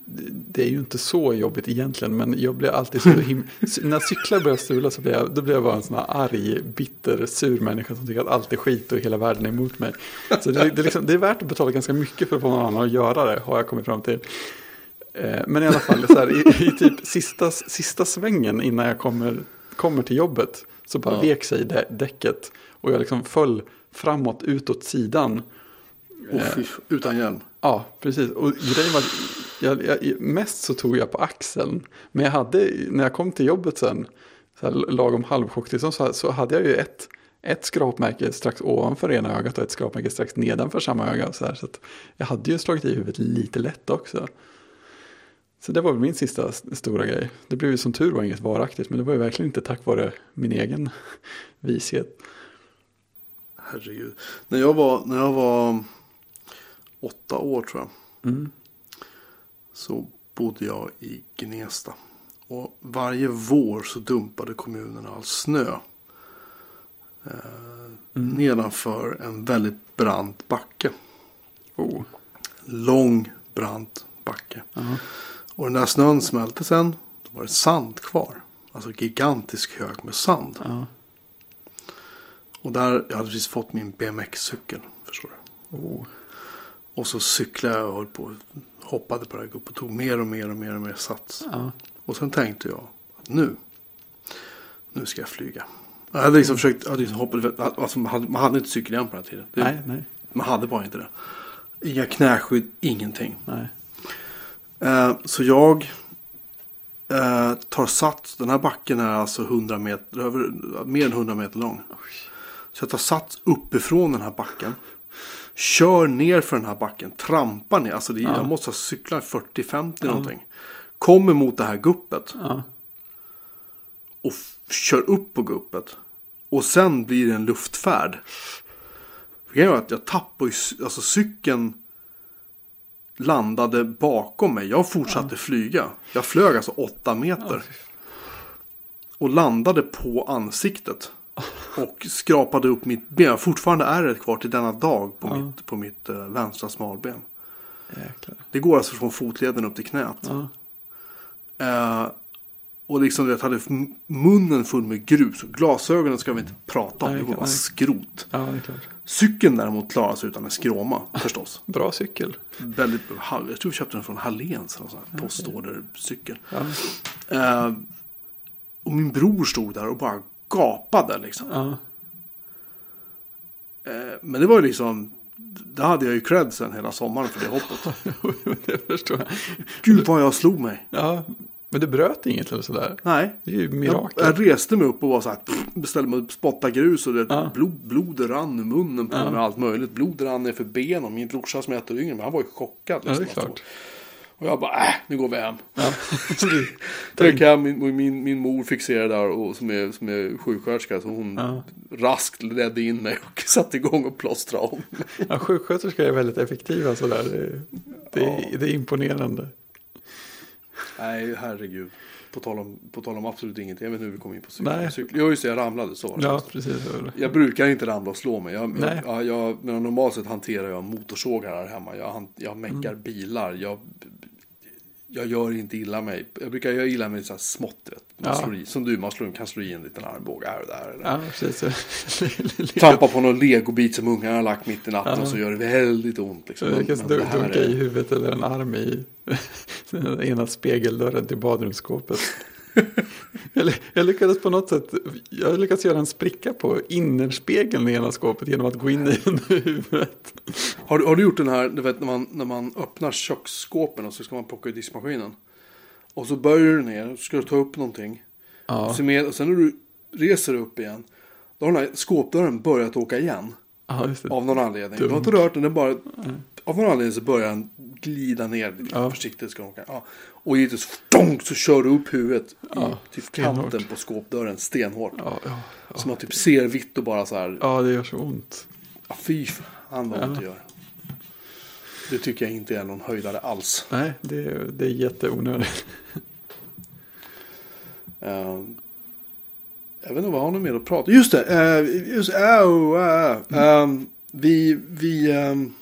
det- är ju inte så jobbigt egentligen. Men jag blir alltid så him- När cyklar börjar strula så blir jag, då blir jag bara en sån här arg, bitter, sur människa som tycker att allt är skit och hela världen är emot mig. Så det, det, är liksom, det är värt att betala ganska mycket för att få någon annan att göra det, har jag kommit fram till. Eh, Men i alla fall, så här, i, i typ sista, sista svängen innan jag kommer, kommer till jobbet så bara Ja. vek sig dä- däcket. Och jag liksom föll framåt, utåt sidan. Oh, fy, utan hjälm. Ja, precis. Och grejen var jag, jag, mest så tog jag på axeln. Men jag hade, när jag kom till jobbet sen, så här, lagom halvchocktillstånd, så, så hade jag ju ett, ett skrapmärke strax ovanför ena ögat och ett skrapmärke strax nedanför samma öga. Så, här, så jag hade ju slagit i huvudet lite lätt också. Så det var väl min sista stora grej. Det blev ju som tur var inget varaktigt, men det var ju verkligen inte tack vare min egen vishet. Herregud. När jag var, när jag var åtta år tror jag. Mm. Så bodde jag i Gnesta. Och varje vår så dumpade kommunen all snö. Eh, Nedanför en väldigt brant backe. Oh. Lång brant backe. Ja. Och den där snön smälte sen. Då var det sand kvar. Alltså gigantisk hög med sand. Ja. Och där, jag hade precis fått min BMX-cykel. Förstår du. Oh. Och så cyklade jag och höll på. Hoppade på det här gupp och tog mer och mer och mer och mer sats. Ja. Och sen tänkte jag att nu. Nu ska jag flyga. Jag hade liksom försökt. Jag hade liksom hoppat, alltså man, hade, man hade inte cykelhjälm på den här tiden. Det, Nej, nej, Man hade bara inte det. Inga knäskydd, ingenting. nej. Eh, så jag eh, tar sats. Den här backen är alltså 100 meter, över, mer än 100 meter lång. Så jag tar sats uppifrån den här backen. Kör ner för den här backen. Trampar ner. Alltså det, jag måste ha cyklat 40-50 någonting. Kommer mot det här guppet. Ja. Och kör upp på guppet. Och sen blir det en luftfärd. Grejen var att jag tappade ju, alltså cykeln landade bakom mig. Jag fortsatte flyga. Jag flög alltså åtta meter. Och landade på ansiktet. Och skrapade upp mitt ben. Jag har Fortfarande är det kvar till denna dag på mitt, på mitt eh, vänstra smalben. Jäklar. Det går alltså från fotleden upp till knät. Ja. Eh, och liksom vet, hade munnen full med grus. Och glasögonen ska vi inte prata om. Nej, det var bara skrot. ja, det. Cykeln däremot klarar sig utan en skråma förstås. Bra cykel. Väldigt, jag tror vi köpte den från Halléns. Postordercykel. Ja. Eh, och min bror stod där och bara gapade liksom. Ja. Eh, men det var ju liksom. Det hade jag ju cred sen hela sommaren för det hoppet. det förstår jag. Gud vad jag slog mig. Ja, men det bröt inget eller sådär. Nej. Det är ju Jag, mirakel. jag reste mig upp och var så här, pff, beställde mig att spotta grus och det, Ja. blod, blod rann ur munnen på Ja. mig och allt möjligt. Blod rann ner för benen. Min brorsa som är ett år yngre, men han var ju chockad. Ja, det är liksom. klart. Och jag bara, äh, nu går vi hem. Ja. Det- Jag gick hem, min, min, min mor fixerade där och som är, som är sjuksköterska. Så hon Ja. raskt ledde in mig och satte igång och plåstra om. Ja, sjuksköterskor är väldigt effektiva sådär. Det, det, är, det är imponerande. Nej, herregud. På tal, om, på tal om absolut ingenting. Jag vet inte hur vi kom in på cykel. Cykel. Jo, just det, jag ramlade. Så det. Ja, precis. Jag brukar inte ramla och slå mig. Jag, Nej. jag, jag, jag, men normalt sett hanterar jag motorsågar här hemma. Jag, jag meckar Mm. bilar. Jag, jag gör inte illa mig. Jag brukar göra illa mig så här smått. Man Ja. slår i, som du, man slår, kan slå i en liten armbåge här och där. Eller. Ja, precis. Trampa på någon legobit som ungarna har lagt mitt i natten Ja. och så gör det väldigt ont. Liksom. Jag det här dunka är- i huvudet eller en arm i ena spegeldörren till badrumsskåpet. jag, jag lyckades på något sätt, jag lyckades göra en spricka på innerspegeln i ena skåpet genom att gå in i under huvudet. Har, du- har du gjort den här, du vet när man, när man öppnar köksskåpen och så ska man plocka i diskmaskinen. Och så böjer du ner och så ska du ta upp någonting. Ja, Och, med, och sen när du reser upp igen. Då har den här skåpdörren börjat åka igen. ja. Av någon anledning. Dumt. Du har inte rört den, den bara... Av någon anledning så börjar den glida ner lite Ja. försiktigt. Ska åka. Ja. Och givetvis dong, så kör du upp huvudet Ja, i typ stenhårt. kanten på skåpdörren stenhårt. Ja, ja, Så man typ ser vitt och bara så här. ja, det gör så ont. Ja, fy fan vad ont det gör. Det tycker jag inte är någon höjdare alls. Nej, det, är- det är jätteonödigt. Eh, Jag vet inte vad har ni mer att prata Just det. eh, just, oh, uh, ehm, vi, vi, ehm,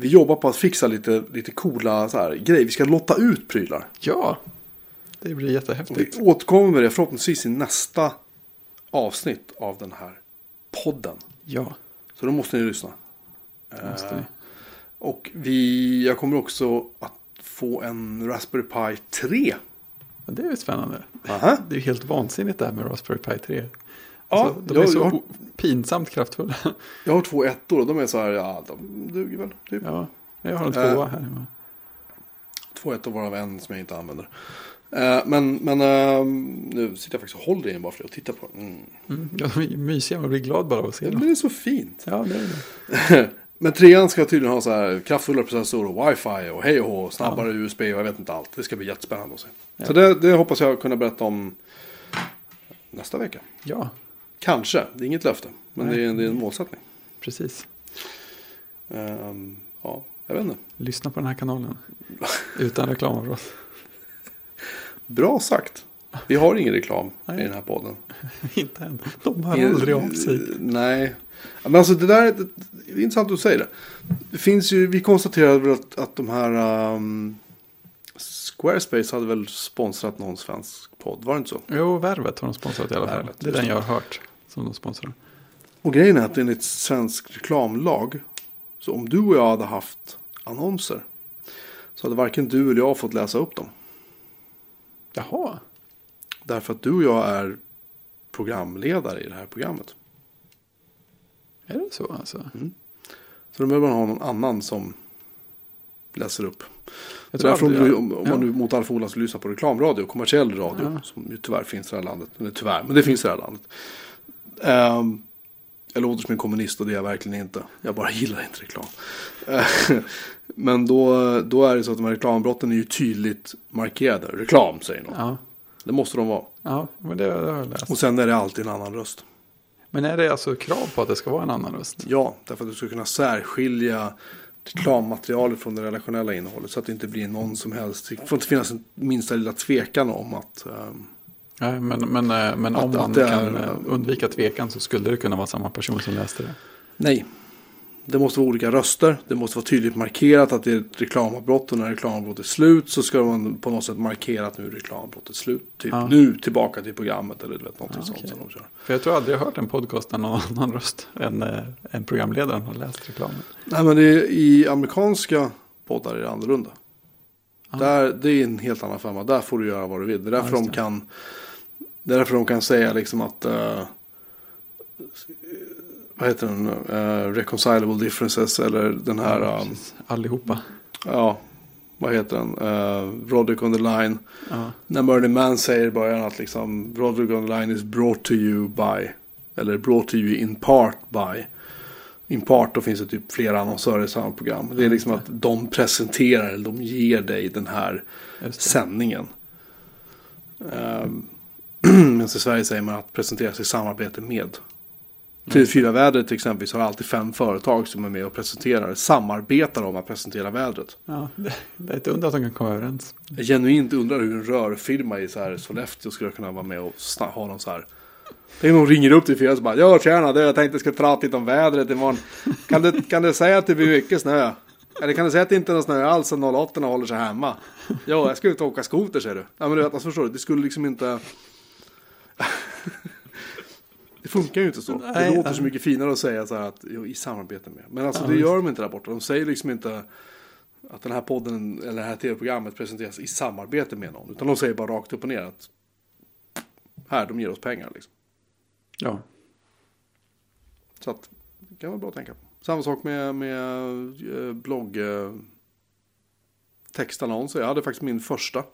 vi jobbar på att fixa lite, lite coola så här, grejer. Vi ska lotta ut prylar. Ja, det blir Och vi jättehäftigt. återkommer med det förhoppningsvis i nästa avsnitt av den här podden. Ja, Så då måste ni lyssna. det måste Eh. Och vi, jag kommer också att få en Raspberry Pi 3. Ja, det är ju spännande. Aha. Det är ju helt vansinnigt det här med Raspberry Pi 3. Ja, Alltså, de är så o- pinsamt kraftfulla. jag har två ettor och de är så här, ja, de duger väl. Typ. Ja, jag har en Eh. tvåa här hemma. Två ettor varav en som jag inte använder. Eh, men men eh, nu sitter jag faktiskt och håller i den bara för att titta på den. Mm. Mm, ja, de är mysiga, man blir glad bara av att se Det dem. blir så fint. Ja, det är det. Men trean ska tydligen ha så här kraftfullare processor och wifi och hej och hå, snabbare USB och jag vet inte allt. Det ska bli jättespännande att se. Så det, det hoppas jag kunna berätta om nästa vecka. Ja, Kanske, det är inget löfte. Men det är, det är en målsättning. precis. Ehm, ja, jag vet inte. Lyssna på den här kanalen. Utan reklamavbrott. Bra sagt. Vi har ingen reklam Nej. i den här podden. Inte än. De hör aldrig av sig. Nej. Men alltså det där är, det är intressant att du säger det. Det finns ju, vi konstaterade väl att, att de här um, Squarespace hade väl sponsrat någon svensk podd, var det inte så? Jo, Värvet har de sponsrat i alla fall. Värvet, Det är den jag har hört som de sponsrar. Och grejen är att enligt svensk reklamlag, så om du och jag hade haft annonser, så hade varken du eller jag fått läsa upp dem. Jaha, Därför att du och jag är programledare i det här programmet. är det så alltså? Så då behöver man ha någon annan som läser upp. Jag Så därför om, du, om, om ja. man nu mot all förmodan skulle lyssna på reklamradio, kommersiell radio, Ja. som ju tyvärr finns i det här landet. Eller tyvärr, men det finns i det här landet. Ehm, jag låter som en kommunist och det är jag verkligen inte. Jag bara gillar inte reklam. Eh, men då, då är det så att de här reklambrotten är ju tydligt markerade. Reklam säger någon. Ja, Det måste de vara. ja men det, har jag läst. Och sen är det alltid en annan röst. Men är det alltså krav på att det ska vara en annan röst? Ja, därför att du ska kunna särskilja reklammaterialet från det relationella innehållet. Så att det inte blir någon som helst. Det får inte finnas minsta lilla tvekan om att ehm, Nej, men, men, eh, men Att- om att man det kan är- undvika tvekan så skulle det kunna vara samma person som läste det. Nej. Det måste vara olika röster. Det måste vara tydligt markerat att det är ett reklamavbrott. Och när reklamavbrottet är slut så ska man på något sätt markera att nu är reklamavbrottet slut. Typ Ja. nu tillbaka till programmet eller du vet någonting Ja, sånt okej. som de kör. För jag tror aldrig jag har hört en podcast där någon annan röst än, eh, än programledaren har läst reklamen. Nej men det är, i amerikanska poddar är det annorlunda. Ja. Där, det är en helt annan femma. Där får du göra vad du vill. Det är därför, de, kan, därför de kan säga liksom att eh, vad heter den? Uh, reconcilable differences eller den här Ja, um. Allihopa. ja, vad heter den? Uh, Roderick on the line. Ja, När Merlin Mann säger i början att liksom Roderick on the line is brought to you by eller brought to you in part by in part då finns det typ flera annonsörer i samma program. Det är liksom att de presenterar eller de ger dig den här sändningen. Um, men i Sverige säger man att presenteras i samarbete med. TV4 Vädret till exempel har alltid fem företag som är med och presenterar, samarbetar om att presentera vädret. Ja, det, är ett under att de kan komma överens. Jag genuint undrar hur en rörfirma i så här Sollefteå skulle kunna vara med och ha någon så här. Tänk om någon ringer upp till fyra och så bara Ja tjena du jag tänkte jag ska prata lite om vädret imorgon. Kan du, kan du säga att det blir mycket snö? Eller kan du säga att det inte är någon snö alls och 08 håller sig hemma? Jo jag ska ut och åka skoter säger du. Ja men du vet alltså förstår du det skulle liksom inte. Det funkar ju inte så. Det Nej, låter så mycket finare att säga så här att jo, i samarbete med. Men alltså Ja, det gör de inte där borta. De säger liksom inte att den här podden eller det här tv-programmet presenteras i samarbete med någon. Utan de säger bara rakt upp och ner att här, de ger oss pengar liksom. Ja, Så att det kan vara bra att tänka på. Samma sak med, med eh, blogg eh, textannonser. Jag hade faktiskt min första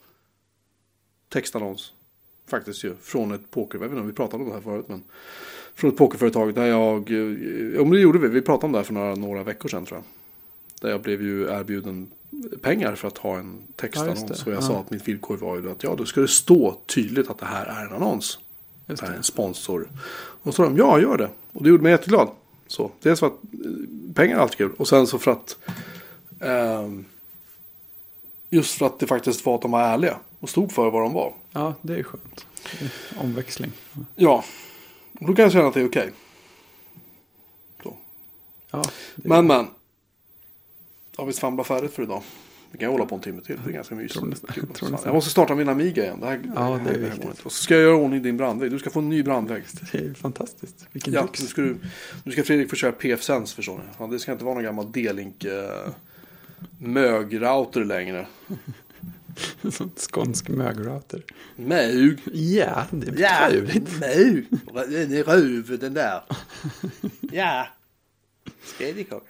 textannons. Faktiskt ju från ett poker, jag vet inte om vi pratade om det här förut men. Från ett pokerföretag där jag, eh, men det gjorde vi, vi pratade om det här för några, några veckor sedan tror jag. Där jag blev ju erbjuden pengar för att ha en textannons. Ja, och jag Ja. sa att mitt villkor var ju att ja, då ska det stå tydligt att det här är en annons. just Det här är en sponsor. Och så sa de, ja gör det. Och det gjorde mig jätteglad. Så, dels för att eh, pengar är alltid kul. Och sen så för att ehm, just för att det faktiskt var att de var ärliga. Och stod för vad de var. Ja, det är skönt. Omväxling. Ja, då kan jag känna att det är okej. Så. Ja, det Men men. Har vi svamlat färdigt för idag? Vi kan hålla på en timme till. Det är ganska mysigt. Kul. jag måste starta min Amiga igen. Det här, Ja, det är viktigt. Och så ska jag göra ordning din brandvägg. Du ska få en ny brandvägg. det är fantastiskt. Vilken Ja, nu ska, du, nu ska Fredrik få köra PF-Sense förstår ni. Fan, det ska inte vara någon gammal D-Link eh, mögrouter längre. Skånsk mögrouter. Mög? Ja, det är Ja, trevligt. mög. Den är röv den där. Ja. Spedikaka.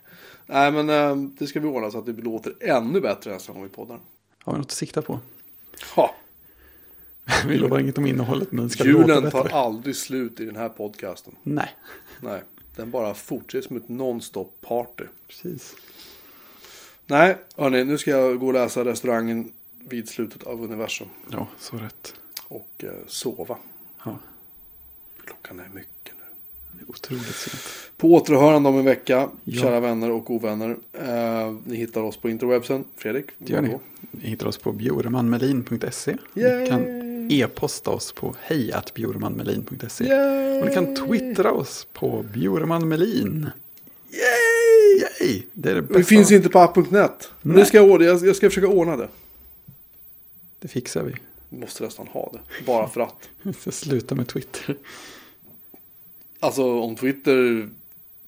Nej men eh, det ska vi ordna så att det låter ännu bättre nästa gång vi poddar. Har vi något att sikta på? Ha. Vi lovar inget om innehållet, men det ska låta Julen bättre. tar aldrig slut i den här podcasten. Nej, Nej, den bara fortsätter som ett non-stop party. precis. Nej, hörni, nu ska jag gå och läsa restaurangen vid slutet av universum. Ja, så rätt. Och eh, sova. Ja, Klockan är mycket nu. det är otroligt sent. På återhörande om en vecka, Ja. kära vänner och ovänner. Eh, ni hittar oss på interwebsen. Fredrik? Det gör ni. Ni hittar oss på bjoremanmelin.se. Yay! Ni kan e-posta oss på hejatbjoremanmelin.se. Yay! Och ni kan twittra oss på bjoremanmelin. Yay! Yay! Det är det bästa. Det finns inte på app.net. Det ska jag, jag ska försöka ordna det. Det fixar vi. Vi måste nästan ha det. Bara för att. Vi ska sluta med Twitter. Alltså om Twitter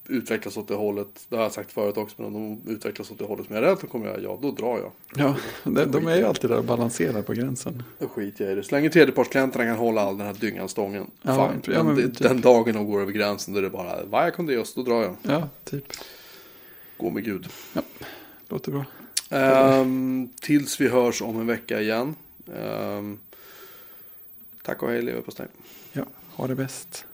utvecklas åt det hållet. Det har jag sagt förut också. Men om de utvecklas åt det hållet som jag är rädd för kommer jag. Ja, då drar jag. Ja, de, de är ju alltid där och balanserar på gränsen. Då skiter jag i det. Så länge tredjepartsklienterna kan hålla all den här dyngan stången. Ja, fine. ja, men det, typ. den dagen de går över gränsen. Då är det bara. Vad kan det då drar jag. Ja, typ. Gå med Gud. Låter bra. Ehm, tills vi hörs om en vecka igen. Ehm, tack och hej leverpastej. Ja, ha det bäst.